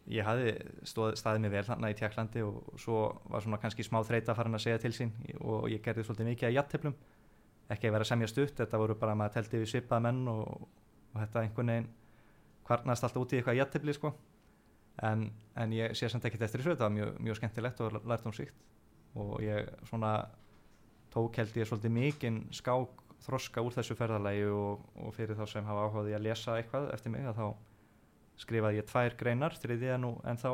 ég hafði stóð, staðið mig vel þarna í Tjekklandi og svo var svona kannski smá þreita farin að segja til sín og ég gerði svolítið mikið að jatteplum ekki að vera semja stutt, þetta voru bara að maður teldi við svipað menn og, og þetta einhvern veginn kvarnast alltaf út í eitthvað jattepli sko. En, en ég sé samt ekkert eftir þessu þetta var mjög, mjög skemmtilegt og lært um síkt og ég svona tók held ég svolítið mikinn skák þroska úr þessu ferðalagi og, og fyrir þá sem hafa áhugaði að lesa eitthvað eftir mig að þá skrifaði ég tvær greinar þriðið er nú en þá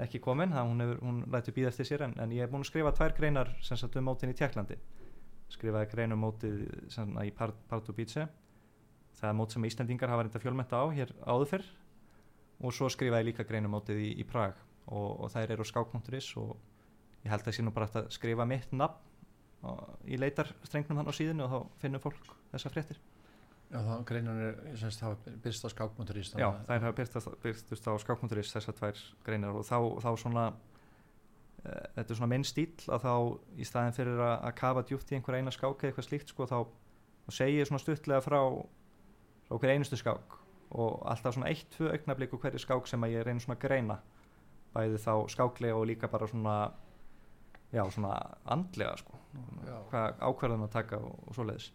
ekki komin, það hún, hefur, hún lætur býða eftir sér en, en ég er búin að skrifa tvær greinar sem sagt um mótin í Tjekklandi skrifaði grein um mótið sem, í Pardubice. Það er mót sem Íslandingar hafa reynda fjölmenta á hér áður fyrr. Og svo skrifaði líka grein um mótið í, í Prag. Og, og þær eru skák.is og ég held að nú bara að skrifa mitt nafn í leitarstrengnum hann á síðinu og þá finnur fólk þessa fréttir Já, það greinan er, semst, hafa byrst á skákmónturís Já, þær hafa byrtast, byrtust á skák.is þessar tvær greinar og þá, þá svona e, þetta er svona minn stíl að þá í staðin fyrir að, að kafa djúpt í einhver eina skák eða eitthvað slíkt sko þá, þá segi ég svona stuttlega frá frá hver einustu skák og alltaf svona eitt, tvö augnablík og hverju skák sem að ég reyna svona að greina. Bæði þá skáklega og líka bara svona já, svona andlega sko Já. hvað ákverðan að taka og, og svoleiðis.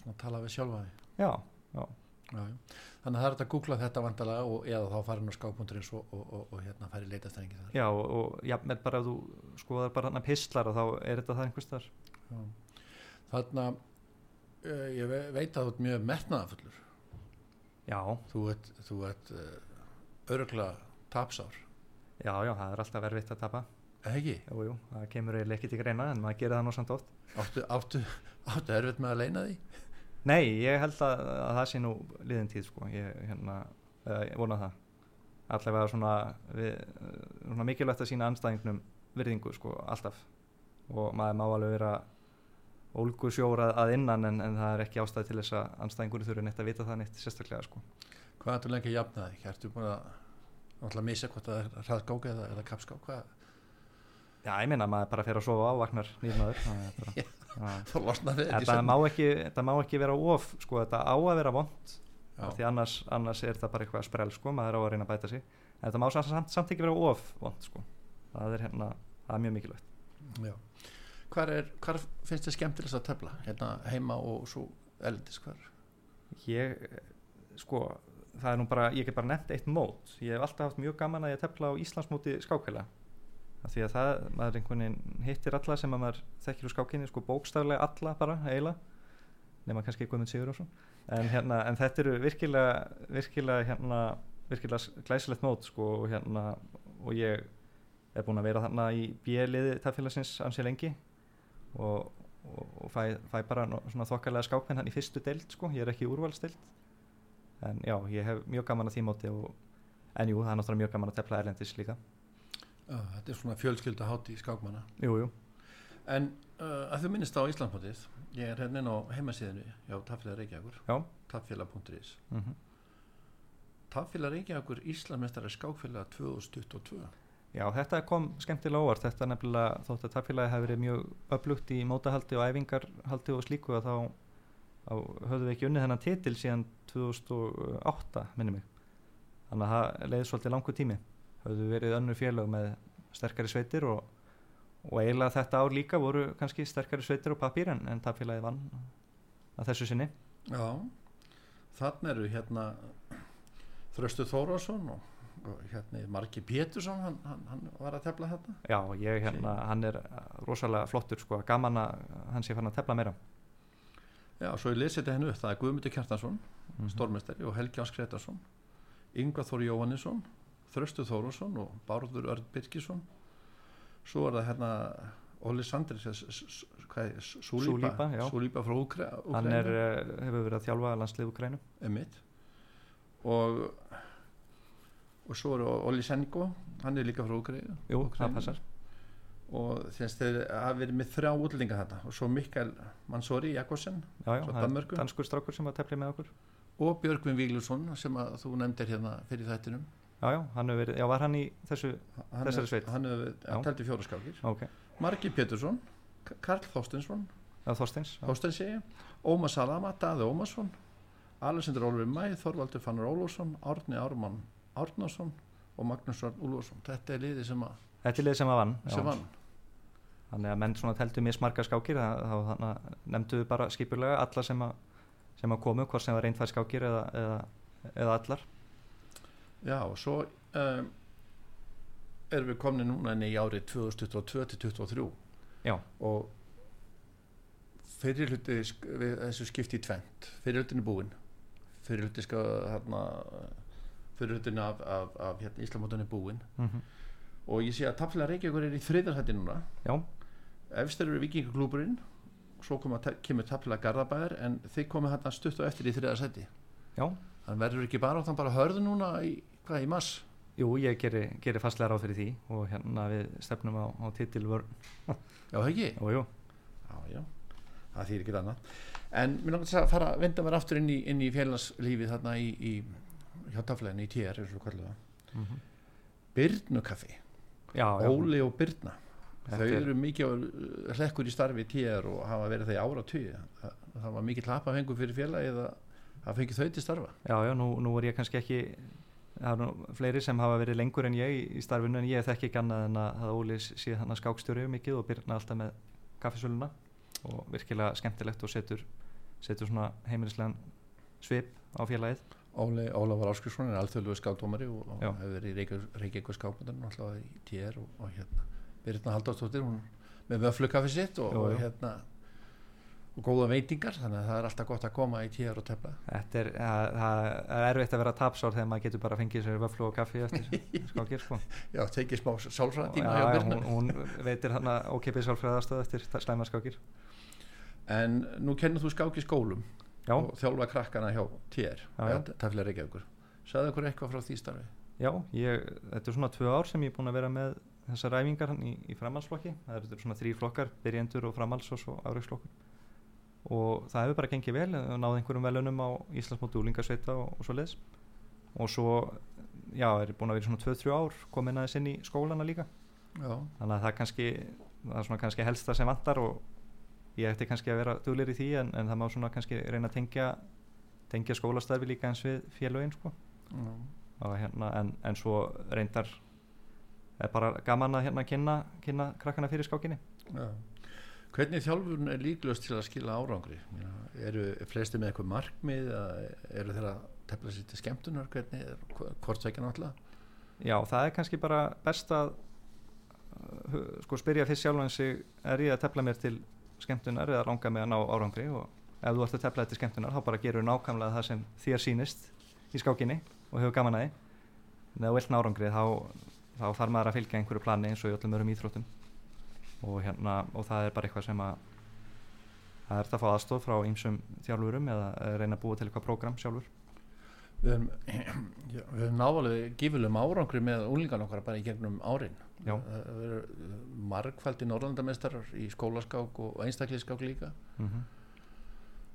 Svona tala við sjálfa því já, já, já, já. Þannig að það er hægt að googla þetta vandalega og eða þá farin á skákmónturís og, og, og, og hérna færi leitastrengi þar. Já og, og jafnvel bara ef þú skoðar bara hann pistlar og þá er þetta það einhvers þar Já. Þarna uh, ég ve- veit að þú ert mjög metnaðafullur já, þú ert, þú ert uh, öruglega tapsár. Já, já, það er alltaf verfitt að tapa. Ekki, jú, jú, það kemur eiginlega ekki til greina en maður gerir það samt oft. Áttu, áttu, áttu erfitt með að leina því nei, ég held að, að það sé nú liðin tíð sko, ég, hérna, uh, ég vona það. Allavega svona, við, svona mikilvægt að sína anstæðingnum virðingu sko, alltaf. Og maður má alveg vera ólgu sjóra að innan en, en það er ekki ástæði til þess að anstæðingur þurfi neitt að vita það neitt sérstaklega sko. hvað ertu lengi að jafna þig, ertu búin að náttúrulega missa hvort það er hraðgák eða, eða kapskák, hvað? Já, ég meina maður bara fer að sofa á nýrnaður það þá losnar þið þetta má, ekki, þetta má ekki vera of sko, þetta á að vera vond því annars, annars er það bara eitthvað sprell sko, maður á að reyna að bæta sig en þetta má samt, samt, ekki vera of vond sko. það er hérna, það er mjög mikilvægt Já. Hvar, er, hvar finnst þið skemmtilegst að tefla? Hérna heima og svo eldis hvar? ég, sko það er nú bara, ég get bara nefnt eitt mót ég hef alltaf haft mjög gaman að ég tefla á Íslandsmóti skákvæla af því að það, maður einhvern veginn hittir alla sem að maður þekkir úr skákinni sko bókstaflega alla bara eiginlega. Nema kannski Guðmund Sigurðarsson en, hérna, en þetta eru virkilega virkilega hérna virkilega glæsilegt mót sko og hérna og ég er búinn að vera þarna í bjeliði tafélagsins ansi lengi. Og, og, og fæ, fæ bara þokkalega skákmenn hann í fyrstu deild sko, ég er ekki í úrvalsdeild. En já, ég hef mjög gaman að því móti og, en jú, það er náttúrulega mjög gaman að tefla erlendis líka þetta er svona fjölskylda hátti í skákmanna. Jú, jú, En uh, að þú minnist á Íslandmótið ég er hérna á heimasíðinu já, Taffélag Reykjavíkur, taffélag.is mm Taffélag Reykjavíkur Íslandmestari skákfélag 2022 Já, þetta kom skemmtilega óvart, þetta nefnilega þótt að tafélagi hefði verið mjög öflugt í mótahaldi og æfingarhaldi og slíku að þá, höfðum við ekki unnið þennan titil síðan 2008, minni mig. Þannig að það leiði svolítið langur tími. Höfðu verið önnur félög með sterkari sveitir og, og eiginlega þetta ár líka voru kannski sterkari sveitir og pappír en, en tafélagi vann að þessu sinni. Já, þannig eru hérna Þröstu Þórásson og, og hérna Marki Pétursson hann, hann, hann var að tefla þetta Já, ég hérna, hann er rosalega flottur sko, gaman að hann sé fann að tefla meira. Já, svo ég lesi þetta hennu upp, það er Guðmundur Kjartansson Mhm. stórmestari og Helgi Ás Gretarsson Yngvar Þór Jóhannesson Þröstu Þórásson og Bárður Örn Birkisson svo er það hérna Óli Sandris eh, er, Súlípa, Súlípa, frá Úkra, Hann er, uh, hefur verið að þjálfa landslið Ukrænu. emitt og og svo er Óli Sengo hann er líka frá Úkra Jú, það passar. og þess þeir hafa verið með þrjá útlendinga þetta og svo Mikael Mansori Jakobsen danskur strákur sem var teflið með okkur. og Björgvin Víglusson sem að þú nefndir hérna fyrir þættinum Já, já, hann hefur verið, já, var hann í þessu, hann Þessari sveit? hann hefur Já. tælti fjóra skákir ok, Margi Pétursson, Karl Þorstinsson já, Þorsteins. já. Þorstensi, Óma Salama, Daði Ómarsson Alessandur Ólfur Mæ Þorvaldur Fannar Ólfsson, Árni Ármann Árnason og Magnús Örn Úlfarsson þetta er liði sem, að, Þetta er lið sem að vann. sem vann Þannig að menn svona teltu mismarga skákir, þá nefndu við bara skipulega alla sem að, sem að komu, hvort sem var reyndfæð skákir eða, eða, eða allar. Já, og svo um, erum við komin núna inn í árið 2022 til 2023 Já, og fyrir hluti sk- við þessu skipti í tvent fyrir hlutin er búinn. Fyrir hluti sko hérna fyrir hlutin af, af, af hérna, Íslamótun er búinn. Mm og ég sé að Tafla Reykjavíkur er í þriðarhætti núna. Já, efstir eru vikingaklúburinn svo koma, kemur Tafla Garðabæðar en þið komið hérna stutt og eftir í þriðarsætti já. þannig verður ekki bara áttan bara hörðu núna í, hvað, í mass Jú, ég geri, geri fastlega ráð fyrir því og hérna við stefnum á, á titilvörn. já, það ekki? Og jú, Já, já, það þýr ekki annað. En mér langar þess að fara að venda mér aftur inn í, í félagslífið þarna í, í hjá tafleginu í TR mm Byrnukaffi, já, já. Óli og Byrna þau er- eru mikið hlekkur í starfi í TR og hafa verið það í ára tugi það, það var mikið hlapafengur fyrir félagið að fengi þau til starfa. Já, já, nú, nú er ég kannski ekki það er nú fleiri sem hafa verið lengur en ég í, starfinu en ég þekki ekki annað en að, Óli sé hann að skákstjóri mikið og byrna alltaf með kaffisöluna. Og virkilega skemmtilegt og setur, setur svona heimilislegan svip á félagið. Óli, Ólafur Áskilsson er alþjóðlegu skáldómari og, hefur verið í Reykjavík skápmyndan alltaf í TR og, og hérna. Birna Halldórsdóttir hún með vöflukaffi sitt og, Jú, og hérna og góða veitingar þannig að það er alltaf gott að koma í TR og tefla Þetta er, það, er erfitt að vera tapsár þegar maður getur bara fengið sér vöflu og kaffi eftir sko. Já, tekið smá sálfræða tíma já, hún, hún veitir hann að ókipið sálfræðastöð eftir slæma skákir En nú kennur þú skák í skólum Já, og þjálfa krakkana hjá já. Tefla Reykjavíkur Sagði okkur eitthvað frá því starfi Já, ég, þetta er svona tvö ár sem ég er búin að vera með þessar ræfingar hann í, í framhaldsflokki. Það eru svona þrý flokkar, byrjendur og framhalds og svo áriksflokkur. Og það hefur bara gengið vel, og náði einhverjum velunum á Íslandsmóti úlingarsveita og, og svo leðs. Og svo, já, er búin að vera svona 2-3 ár, komin aðeins inn í skólana líka. Já, Þannig að það kannski, það er svona kannski helsta sem vantar og ég ætti kannski að vera duglir í því en, en það má svona kannski reyna að tengja, tengja skólastarfi líka eins við félögin, sko hérna, en, en svo reyndar er bara gaman að hérna kynna, kynna krakkana fyrir skákinni Já. Hvernig þjálfurinn er líklegust til að skila árangri? Já, eru flesti með eitthvað markmið eru þeirra tefla sér til skemmtunar hvernig er tvekja náttúrulega? já það er kannski bara best að hu- sko spyrja fyrst sjálfan sig er ég að tefla mér til skemmtunar eða langa mig að ná árangri og ef þú ert að tefla þetta til skemmtunar þá bara gerur nákvæmlega það sem þér sýnist í skákinni og hefur gaman að því en ef þú vilt ná árangri þá, þá þarf maður að fylgja einhverju plani eins og í öllum örum íþróttum og, hérna, og það er bara eitthvað sem að það er að fá aðstof frá ýmsum þjálfurum eða eh, reyna að búa til eitthvað prógram sjálfur Við við höfum návalið gífulegum árangri með úlingan okkar bara í gegnum árin. Já. Það eru margfaldi norrlandameistarar í skólaskák og einstakliðskák líka. mm Uh,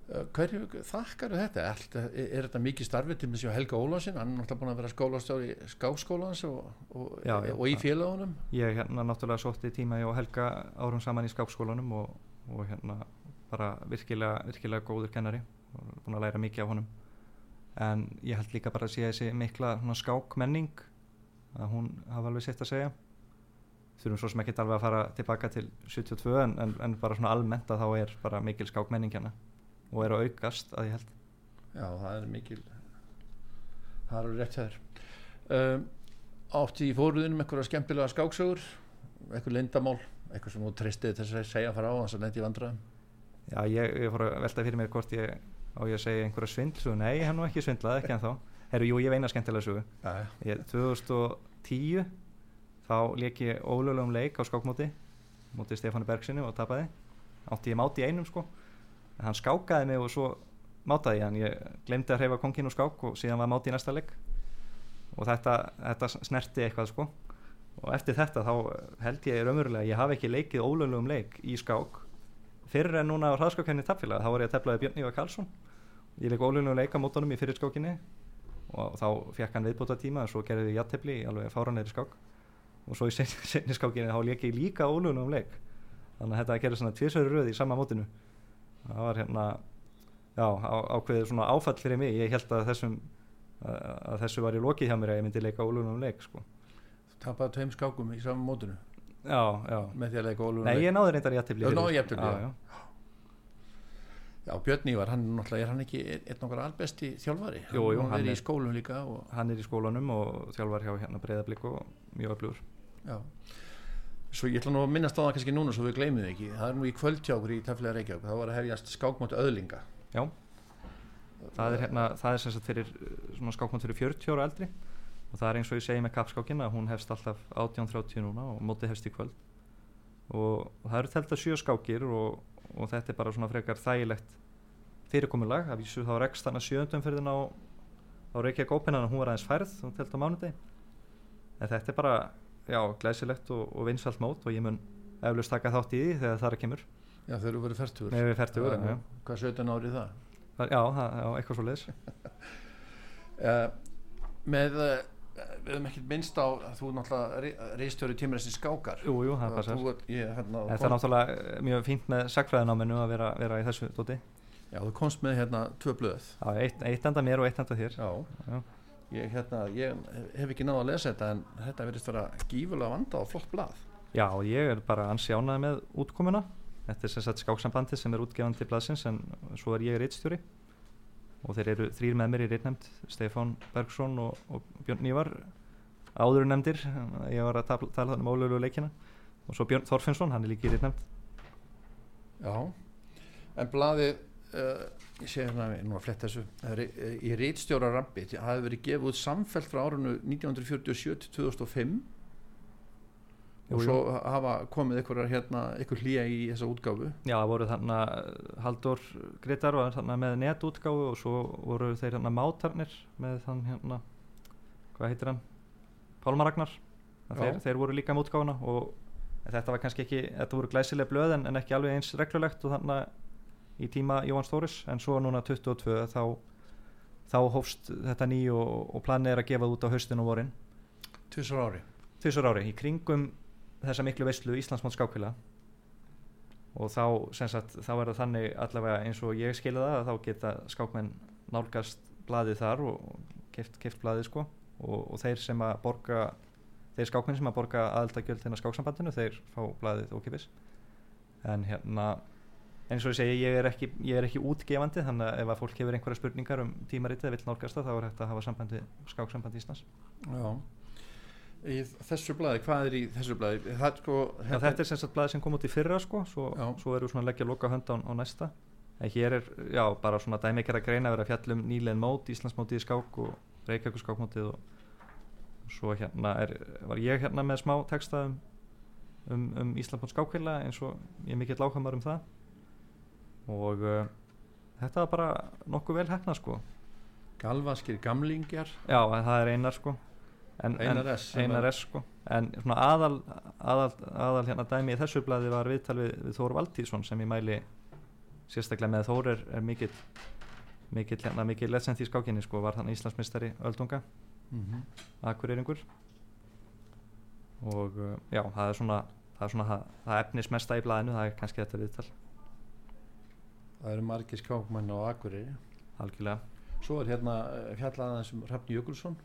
Hverju þakkar þetta? Er, er þetta mikið starfið til þessi Helga Ólafsson? Hann er náttúrulega búin að vera skólastjóri skákskólans og, og, Já, já. og í félagunum. Ég hérna náttúrulega sótti tíma hjá Helga árum saman í skápskólanum og, og hérna bara virkilega, virkilega góður kennari og búin að læra mikið af honum en ég held líka bara að sé þessi mikla skákmenning að hún hafa alveg sitt að segja þurfum svo sem ekki alveg að fara tilbaka til 72 en, en, en bara svona almennt að þá er bara mikil skákmenning hérna og er að aukast að ég held. Já, það er mikil það eru rétt þær um, Átti í fóruðinum einhverja skemmtilega skáksögur einhver lindamál, eitthvað sem þú treystið þess að segja fara á þess að lendi í vandræðum? Já, ég, ég fór að velta fyrir mér hvort ég á ég að segja einhverja svindl nei, ég hef nú ekki svindlað, ekki en þá Herru, jú, ég veina skemmtilega sögu. Ég, 2010 þá leik ég ólögulegum leik á skákmóti móti Stefáni Bergsinni og tapaði. Átti ég máti í einum sko hann skákaði mig og svo mátaði ég hann. Ég glemdi að hreyfa kongin og skák og síðan var máti í næsta leik og þetta, þetta snerti eitthvað sko. Og eftir þetta þá held ég raunverulega ég hafi ekki leikið ólögulegum leik í skák. Fyrir en núna á hraðskákenni tapfélag þá var ég að teflaði Björn Ívar Karlsson. Ég leik ólögulegum leik á mótunum í fyrir skákinni og þá fekk hann viðbóta tíma og svo gerði við jattefli í alveg fáranleiri skák. Og svo í senni skákinni þá leik ég líka ólögulegum leik. Þannig að þetta gerði svona tvisöru röð í sama mótinu það var hérna já, á, ákveðið svona áfall fyrir mig ég held að þessum að, að þessu var í lokið hjá mér að ég myndi leika ólögulegum leik sko. Þú tapaði tveim skákum í saman mótinu já, já með því að leika ólum Nei, ég náði reyndar jættibli já, já. Björn Ívar, hann er náttúrulega, er hann ekki einn okkar albesti þjálfari? Jú, jú, hann er í skólum líka og, Hann er í skólanum og þjálfar hjá hérna breyðablík og mjög öflugur já. Svo ég ætla nú að minnast á það kannski núna svo við gleymum þið ekki. Það er nú í kvöldtjákur í Teflega Reykjavík. Það var að hefjast skákmót öðlinga. Já, það er hérna það er sem sagt fyrir skákmót fyrir 40 ára eldri og það er eins og ég segi með kappskákin að hún hefst alltaf 18.30 núna og mótið hefst í kvöld og, og það eru telta sjö skákir og, og þetta er bara svona frekar þægilegt fyrirkomulag að vísu þá rekst þannig sjöndum fyrir á, á Reykjavík Open en hún var aðeins færð er já, glæsilegt og, og vinsalt mót og ég mun eflust taka þátt í því þegar það kemur Já, þeir eru verið færtugur. með við færtugur, já. Hvað 17 árið það? Já, það- já, eitthvað svo leiðis Uh, með, uh, við höfum ekkert minnst á að þú er náttúrulega reistjóri tímræsins skákar. Jú, jú, það passar hérna, Þetta er náttúrulega eh, mjög fínt með sagfræðináminu að vera, vera í þessu dóti já, þú komst með hérna tvö blöð. Já, eitt, eitt enda mér og eitt enda þér Já. Já. Ég, hérna, ég hef ekki náða að lesa þetta en þetta verðist vera gífulega vanda og flott blað. Já, ég er bara ansjánað með útkomuna. Þetta er sem sagt skáksambandi sem er útgefandi blaðsins en svo er ég reitstjóri og þeir eru þrýr með mér í reitnefnd Stefán Bergson og, og Björn Nývar áður nefndir ég var að tala, tala um ólölu leikina. Og svo Björn Þorfinnsson, hann er líka í reitnefnd Já, en blaðið, uh, ég sé hérna, nú að fletta þessu, er, uh, í reitstjóra rambi, það hefði verið gefið út samfellt frá árinu 1947 til 2005 Jú, og svo hafa komið einhverjar hérna, einhver hlýja í þessa útgáfu. Já, það voru þarna Haldur Gretar var þarna með netútgáfu og svo voru þeir hérna mátarnir með þann hérna hvað heitir hann? Pálmar Ragnar Já. þeir, þeir voru líka með útgáfuna og þetta var kannski ekki, þetta voru glæsileg blöð en, en ekki alveg eins reglulegt og þarna í tíma Jóhann Stóris en svo núna 22 þá þá hófst þetta ný og, og planið er að gefa það út á haustin og vorin. Tvisar ári. tvisar ári í kringum þessa miklu veislu Íslandsmót skákvila og þá, sagt, þá er það þannig allavega eins og ég skilja það að þá geta skákmenn nálgast blaðið þar og keft, keft blaðið sko. Og, og þeir sem að borga þeir skákmenn sem að borga aðaldagjöld inn á skáksambandinu þeir fá blaðið ókipis en hérna eins og ég segi, ég er ekki, ég er ekki útgefandi þannig að ef að fólk hefur einhverja spurningar um tímaritið vill nálgast það, þá er þetta að hafa sambandi skáksambandi Íslands. Já. í þessu blaði, hvað er í þessu blaði? Það sko Já, þetta er sem sagt blaði sem kom út í fyrra sko, svo, svo erum við svona að leggja loka hönd á, á næsta. En hér er, já, bara svona dæmikera greina að vera að fjalla um nýlein mót, Íslandsmótið í skák og Reykjavík skákmótið og svo hérna er, var ég hérna með smá texta um, um, um Íslandsmót skákvila eins og ég er mikill áhugamar um það og uh, þetta var bara nokkuð vel hefna sko. Galvaskir gamlingjar. Já, en það er einar sko. En, Einar en, S sem einar S sko. En svona aðal, aðal, aðal hérna dæmi í þessu blaði var viðtal við, við Þór Valtíðsson sem ég mæli sérstaklega með. Þór er, er mikill mikill hérna mikill lesend í skákinni sko. Var hann Íslandsmeistari Öldunga. Mm -hmm. Akureyringur. Og uh, já það er svona það er svona það, það efnis mesta í blaðinu það er kannski þetta viðtal það eru margir skákmenn á Akureyri. Algjörlega. Svo er hérna eh, fjallað aðeins um Hrafn Jökulsson.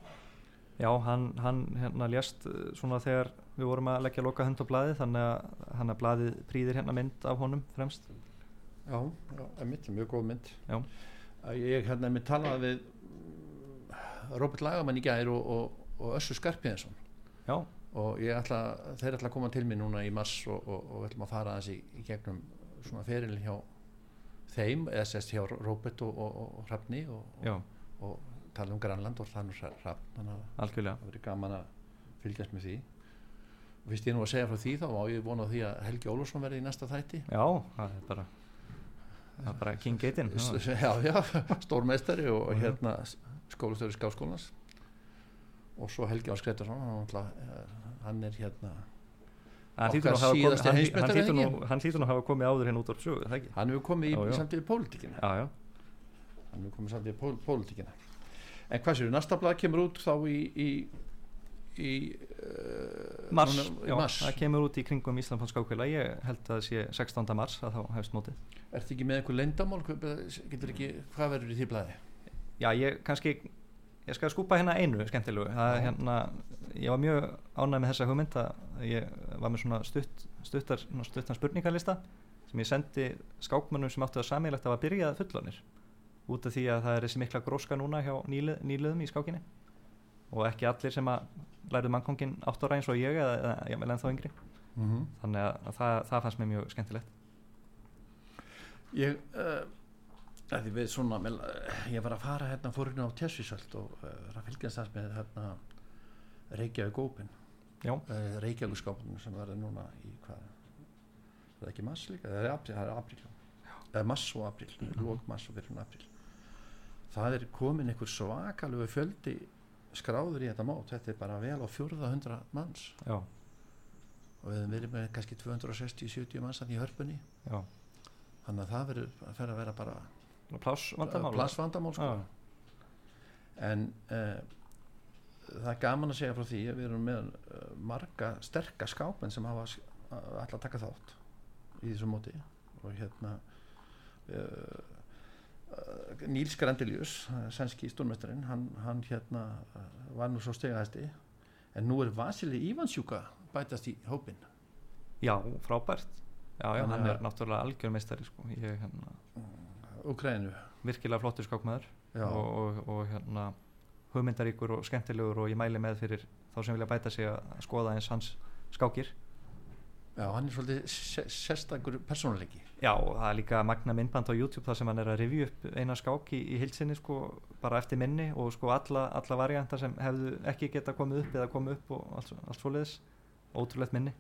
Já, hann, hann hérna lést uh, svona þegar við vorum að leggja loka hönd á blaði þannig að hann að blaðið prýðir hérna mynd af honum fremst. Já, já, emitt, mjög góð mynd. Já. Ég hérna með talaði við mm, Robert Lagamann í gær og, og, og Össu Skarpiðinsson Já, og ég ætla, þeir ætla að koma til mig núna í mars og, og, ætlum að fara aðeins í, í gegnum svona feril hjá þeim, eða sérst hjá Robert og, og, og Hrafni og, og, tala um Grænland og þannig Hrafn þannig að það verið gaman að fylgjast með því. Og fyrst ég nú að segja frá því þá má ég vona því að Helgi Ólafsson verði í næsta þætti. Já, það er bara það er bara King Gaten já. já, stórmeistari og hérna skólastöður skáskólans. Og svo Helgi Ás Gretarsson hann, náttúrulega, eh, hann er hérna Hann hlýtur nú að hafa komið- áður hérna út á sögu, hann hefur komið í, Já, já. samt í pólitíkina hann hefur komið samt í pól, pólitíkina en hvað séu, næsta blað kemur út þá í í, í uh, mars, núna, já, mars. það kemur út í kringum Íslandfóns skákvila, ég held að það sé 16. mars að þá hefst mótið. Ertu ekki með einhver ekki, hvað verður í því blaði? Já, ég kannski ég skal skúpa hérna einu skemmtilegu. Það hérna, ég var mjög ánægð með þessa hugmynd að ég var með svona stutt, stuttar, svona stuttan spurningalista sem ég sendi skákmönnum sem áttu það samílegt að var byrjað fullonir út af því að það er þessi mikla gróska núna hjá nýlið, nýliðum í skákinni. Og ekki allir sem að lærið mannkongin átt ára eins og ég eða, eða ég vil ennþá yngri. Mm -hmm. þannig að, að það, það fannst mér mjög skemmtilegt. Ég uh, að því við svona ég var að fara hérna fórinu á Tessvísöld og uh, var að fylgjast þess með hérna Reykjavík Open. Uh, Reykjavík skápunum sem verður núna í hvað? Það er ekki mass líka, það er apríl, það er apríl. Eða mass og apríl, mm Mhm. lók mass og fyrir apríl. Það er komin einhver svakalegu fjöldi skráður í þetta mót, þetta er bara vel á fjórða hundra manns. Já, og við höfum verið með kannski 260-70 manns þannig í hörpunni. Já. Þannig að það verður að að vera bara Pláss vandamál plassvandamál sko. Já. en uh, það er gaman að segja frá því að við erum með uh, marga sterka skápmenn sem hafa s- að- ætla að taka þátt í þessu móti og hérna uh, Níls Grandelius sænski stórmestarinn hann, hann hérna var nú svo stegahæsti en nú er Vasili Ívansjúka bætast í hópin Já, frábært Já, já, hann er náttúrulega algjör meistari sko. ég er hérna, Ukraínu virkilega flottur skákmaður og, og, og hérna hugmyndaríkur og skemmtilegur og ég mæli með fyrir þá sem vilja bæta sig að skoða eins hans skákir. Já, hann er svolítið sérstakur persónuleiki. Já, og það er líka magna myndband á YouTube þar sem hann er að review upp eina skák í, í hilsinni sko, bara eftir minni og sko alla, alla variantar sem hefðu ekki geta komið upp eða komið upp og allt, allt svoleiðis. Ótrúlegt minni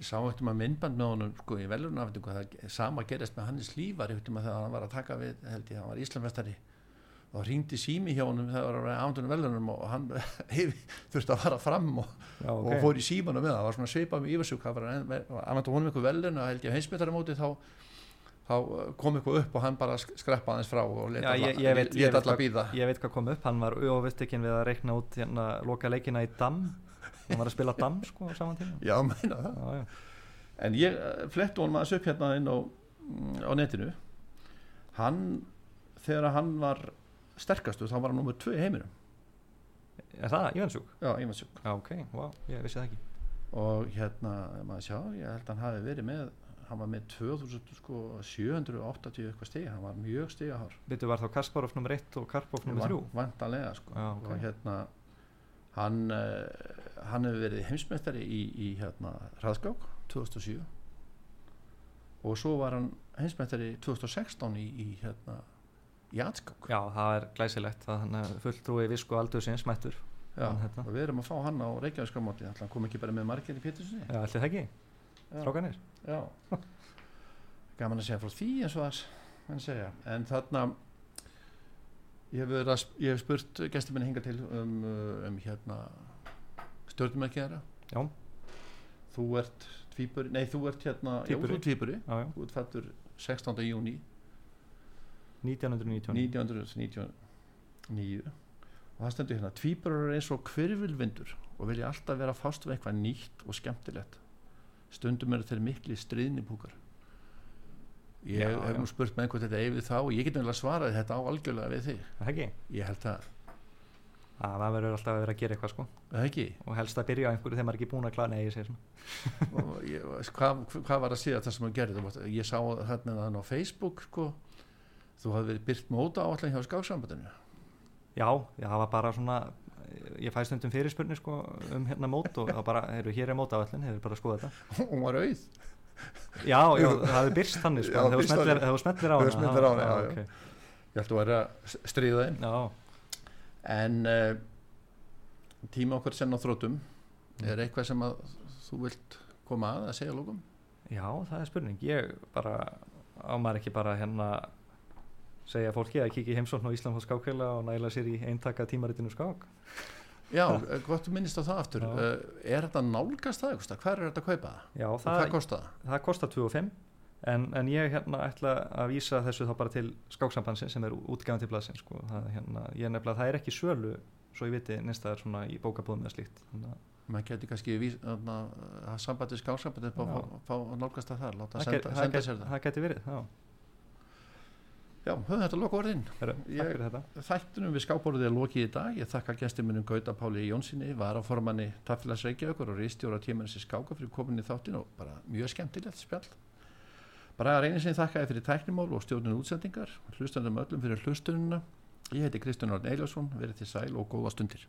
Ég sá eftir maður myndband með honum sko í velurnafinningu það sama gerist með Hannes Lífar eftir maður þegar hann var að taka við held ég, hann var Íslamvestari og ringdi sími hjá honum þegar það var ándunar velurnum og hann þurfti að fara fram og, Já, og fór í símanum með það, það var svona svipað með yfirsjúk það var anvæntu honum eitthvað velurn og held ég heimsmyndaramóti þá þá uh, kom eitthvað upp og hann bara sk- skreppa aðeins frá og Já, leta ég, ég, veit, ég, alla veit hvað, býða ég veit hvað kom upp hann var öfustekinn við að reikna út hérna, loka leikina í Dam hann var að spila Dam sko á saman tíma Já, meina það já, já. En ég uh, flettu honum aðeins upp hérna inn á, mm, á netinu hann þegar hann var sterkastu þá var hann 2 í heiminum er það Ívansjúk? Já, Ívansjúk já ok, wow, ég vissi það ekki og hérna, maður sjá, ég held að hann hafi verið með hann var með 2780 sko, 780 eitthvað stig, hann var mjög stigahár Vittu var þá Kasparov nr. 1 og Karpov nr. 3 vantanlega sko Já, ok. og hérna hann uh, hann hefur verið heimsmeistari í, í hérna hraðskák 2007 og svo var hann heimsmeistari 2016 í, í hérna í atskák Já, það er glæsilegt að hann er fulltrúi visku aldur sinns mættur. Já, hérna. og við erum að fá hann á Reykjavíkskamóti hann kom ekki bara með margir í Pétursinni Já, ætli það ekki, strákanir Já. Gaman að segja frá því eins og það menn segja. En þarna ég hef, að, ég hef spurt gestur minni hinga til um, um hérna stjórnumækjara Já, Þú ert tvíburi, nei þú ert hérna Tvíburi. Já, þú tvíburi. já, já, Þú ert fættur 16. júni 1999 1999 og það stendur hérna tvíburar er eins og hverfylvindur og vilja alltaf vera fást við eitthvað nýtt og skemmtilegt. Stundum eru þeir mikli stríðnipúkar ég hef nú spurt með einhvern þetta yfir þá og ég get nefnilega svaraði þetta á algjörlega við þig. Ekki, ég held að, það það verður alltaf að vera að gera eitthvað sko. Það ekki? Og helst að byrja á einhverju þegar maður er ekki búin að klára Nei, ég segir svona. Hvað, hvað var að síða það sem þú gerði ég sá þarna þannig á Facebook sko, þú hafði verið byrt móta áallan hjá skáksambandinu. Já, það var bara svona ég fæ stundum fyrirspurni sko um hérna mót og það bara, heyrðu, hér er mótavallin hefur bara að skoða þetta og var auð. Já, já, það hefur byrst þannig sko, þegar þú smellir á hana. hana, já, já. ok. ég held að þú væri að stríða já, En uh, tíma okkur senn á þrótum Mm. er eitthvað sem að þú vilt koma að að segja lókum? já, það er spurning ég bara, á maður ekki bara hérna segja fólki að í heimsókn á Ísland á skákveila og næla sér í eintaka tímaritinu skák Já, eh, gott þú minnist á það aftur Já. uh, Er þetta nálgast það eitthvað? Hvað er þetta að kaupa það? Já, Og það, hvað kostar það? það kostar 25 en, en ég hérna ætla að vísa þessu þá bara til skáksambansin sem er útgæðan til blaðsins sko. það, hérna, ég er nefnilega, það er ekki sölu svo ég viti næsta er svona í bókabúðum eða slíkt. Að maður geti kannski að sambandi að Já. fá, fá að nálgast það þar láta það, senda, get, það, senda sér það. það geti verið já, Já, höfum þetta loka orðin. Heru, Ég- takk fyrir þetta. Þættunum við skápborðið er lokið í dag. Ég þakka gestur minnum Gauta Páli Jónssoni varaformanni Taffilas Reykjavíkur og reistjóra tímanis í skáka fyrir kominni þáttin og bara mjög skemmtilegt spjall reynir sem þakkaði fyrir tæknimál og stjórnun útsendingar. Hlustandum öllum fyrir hlustununa ég heiti Kristján Orn Eiljósson verið til sæl og góða stundir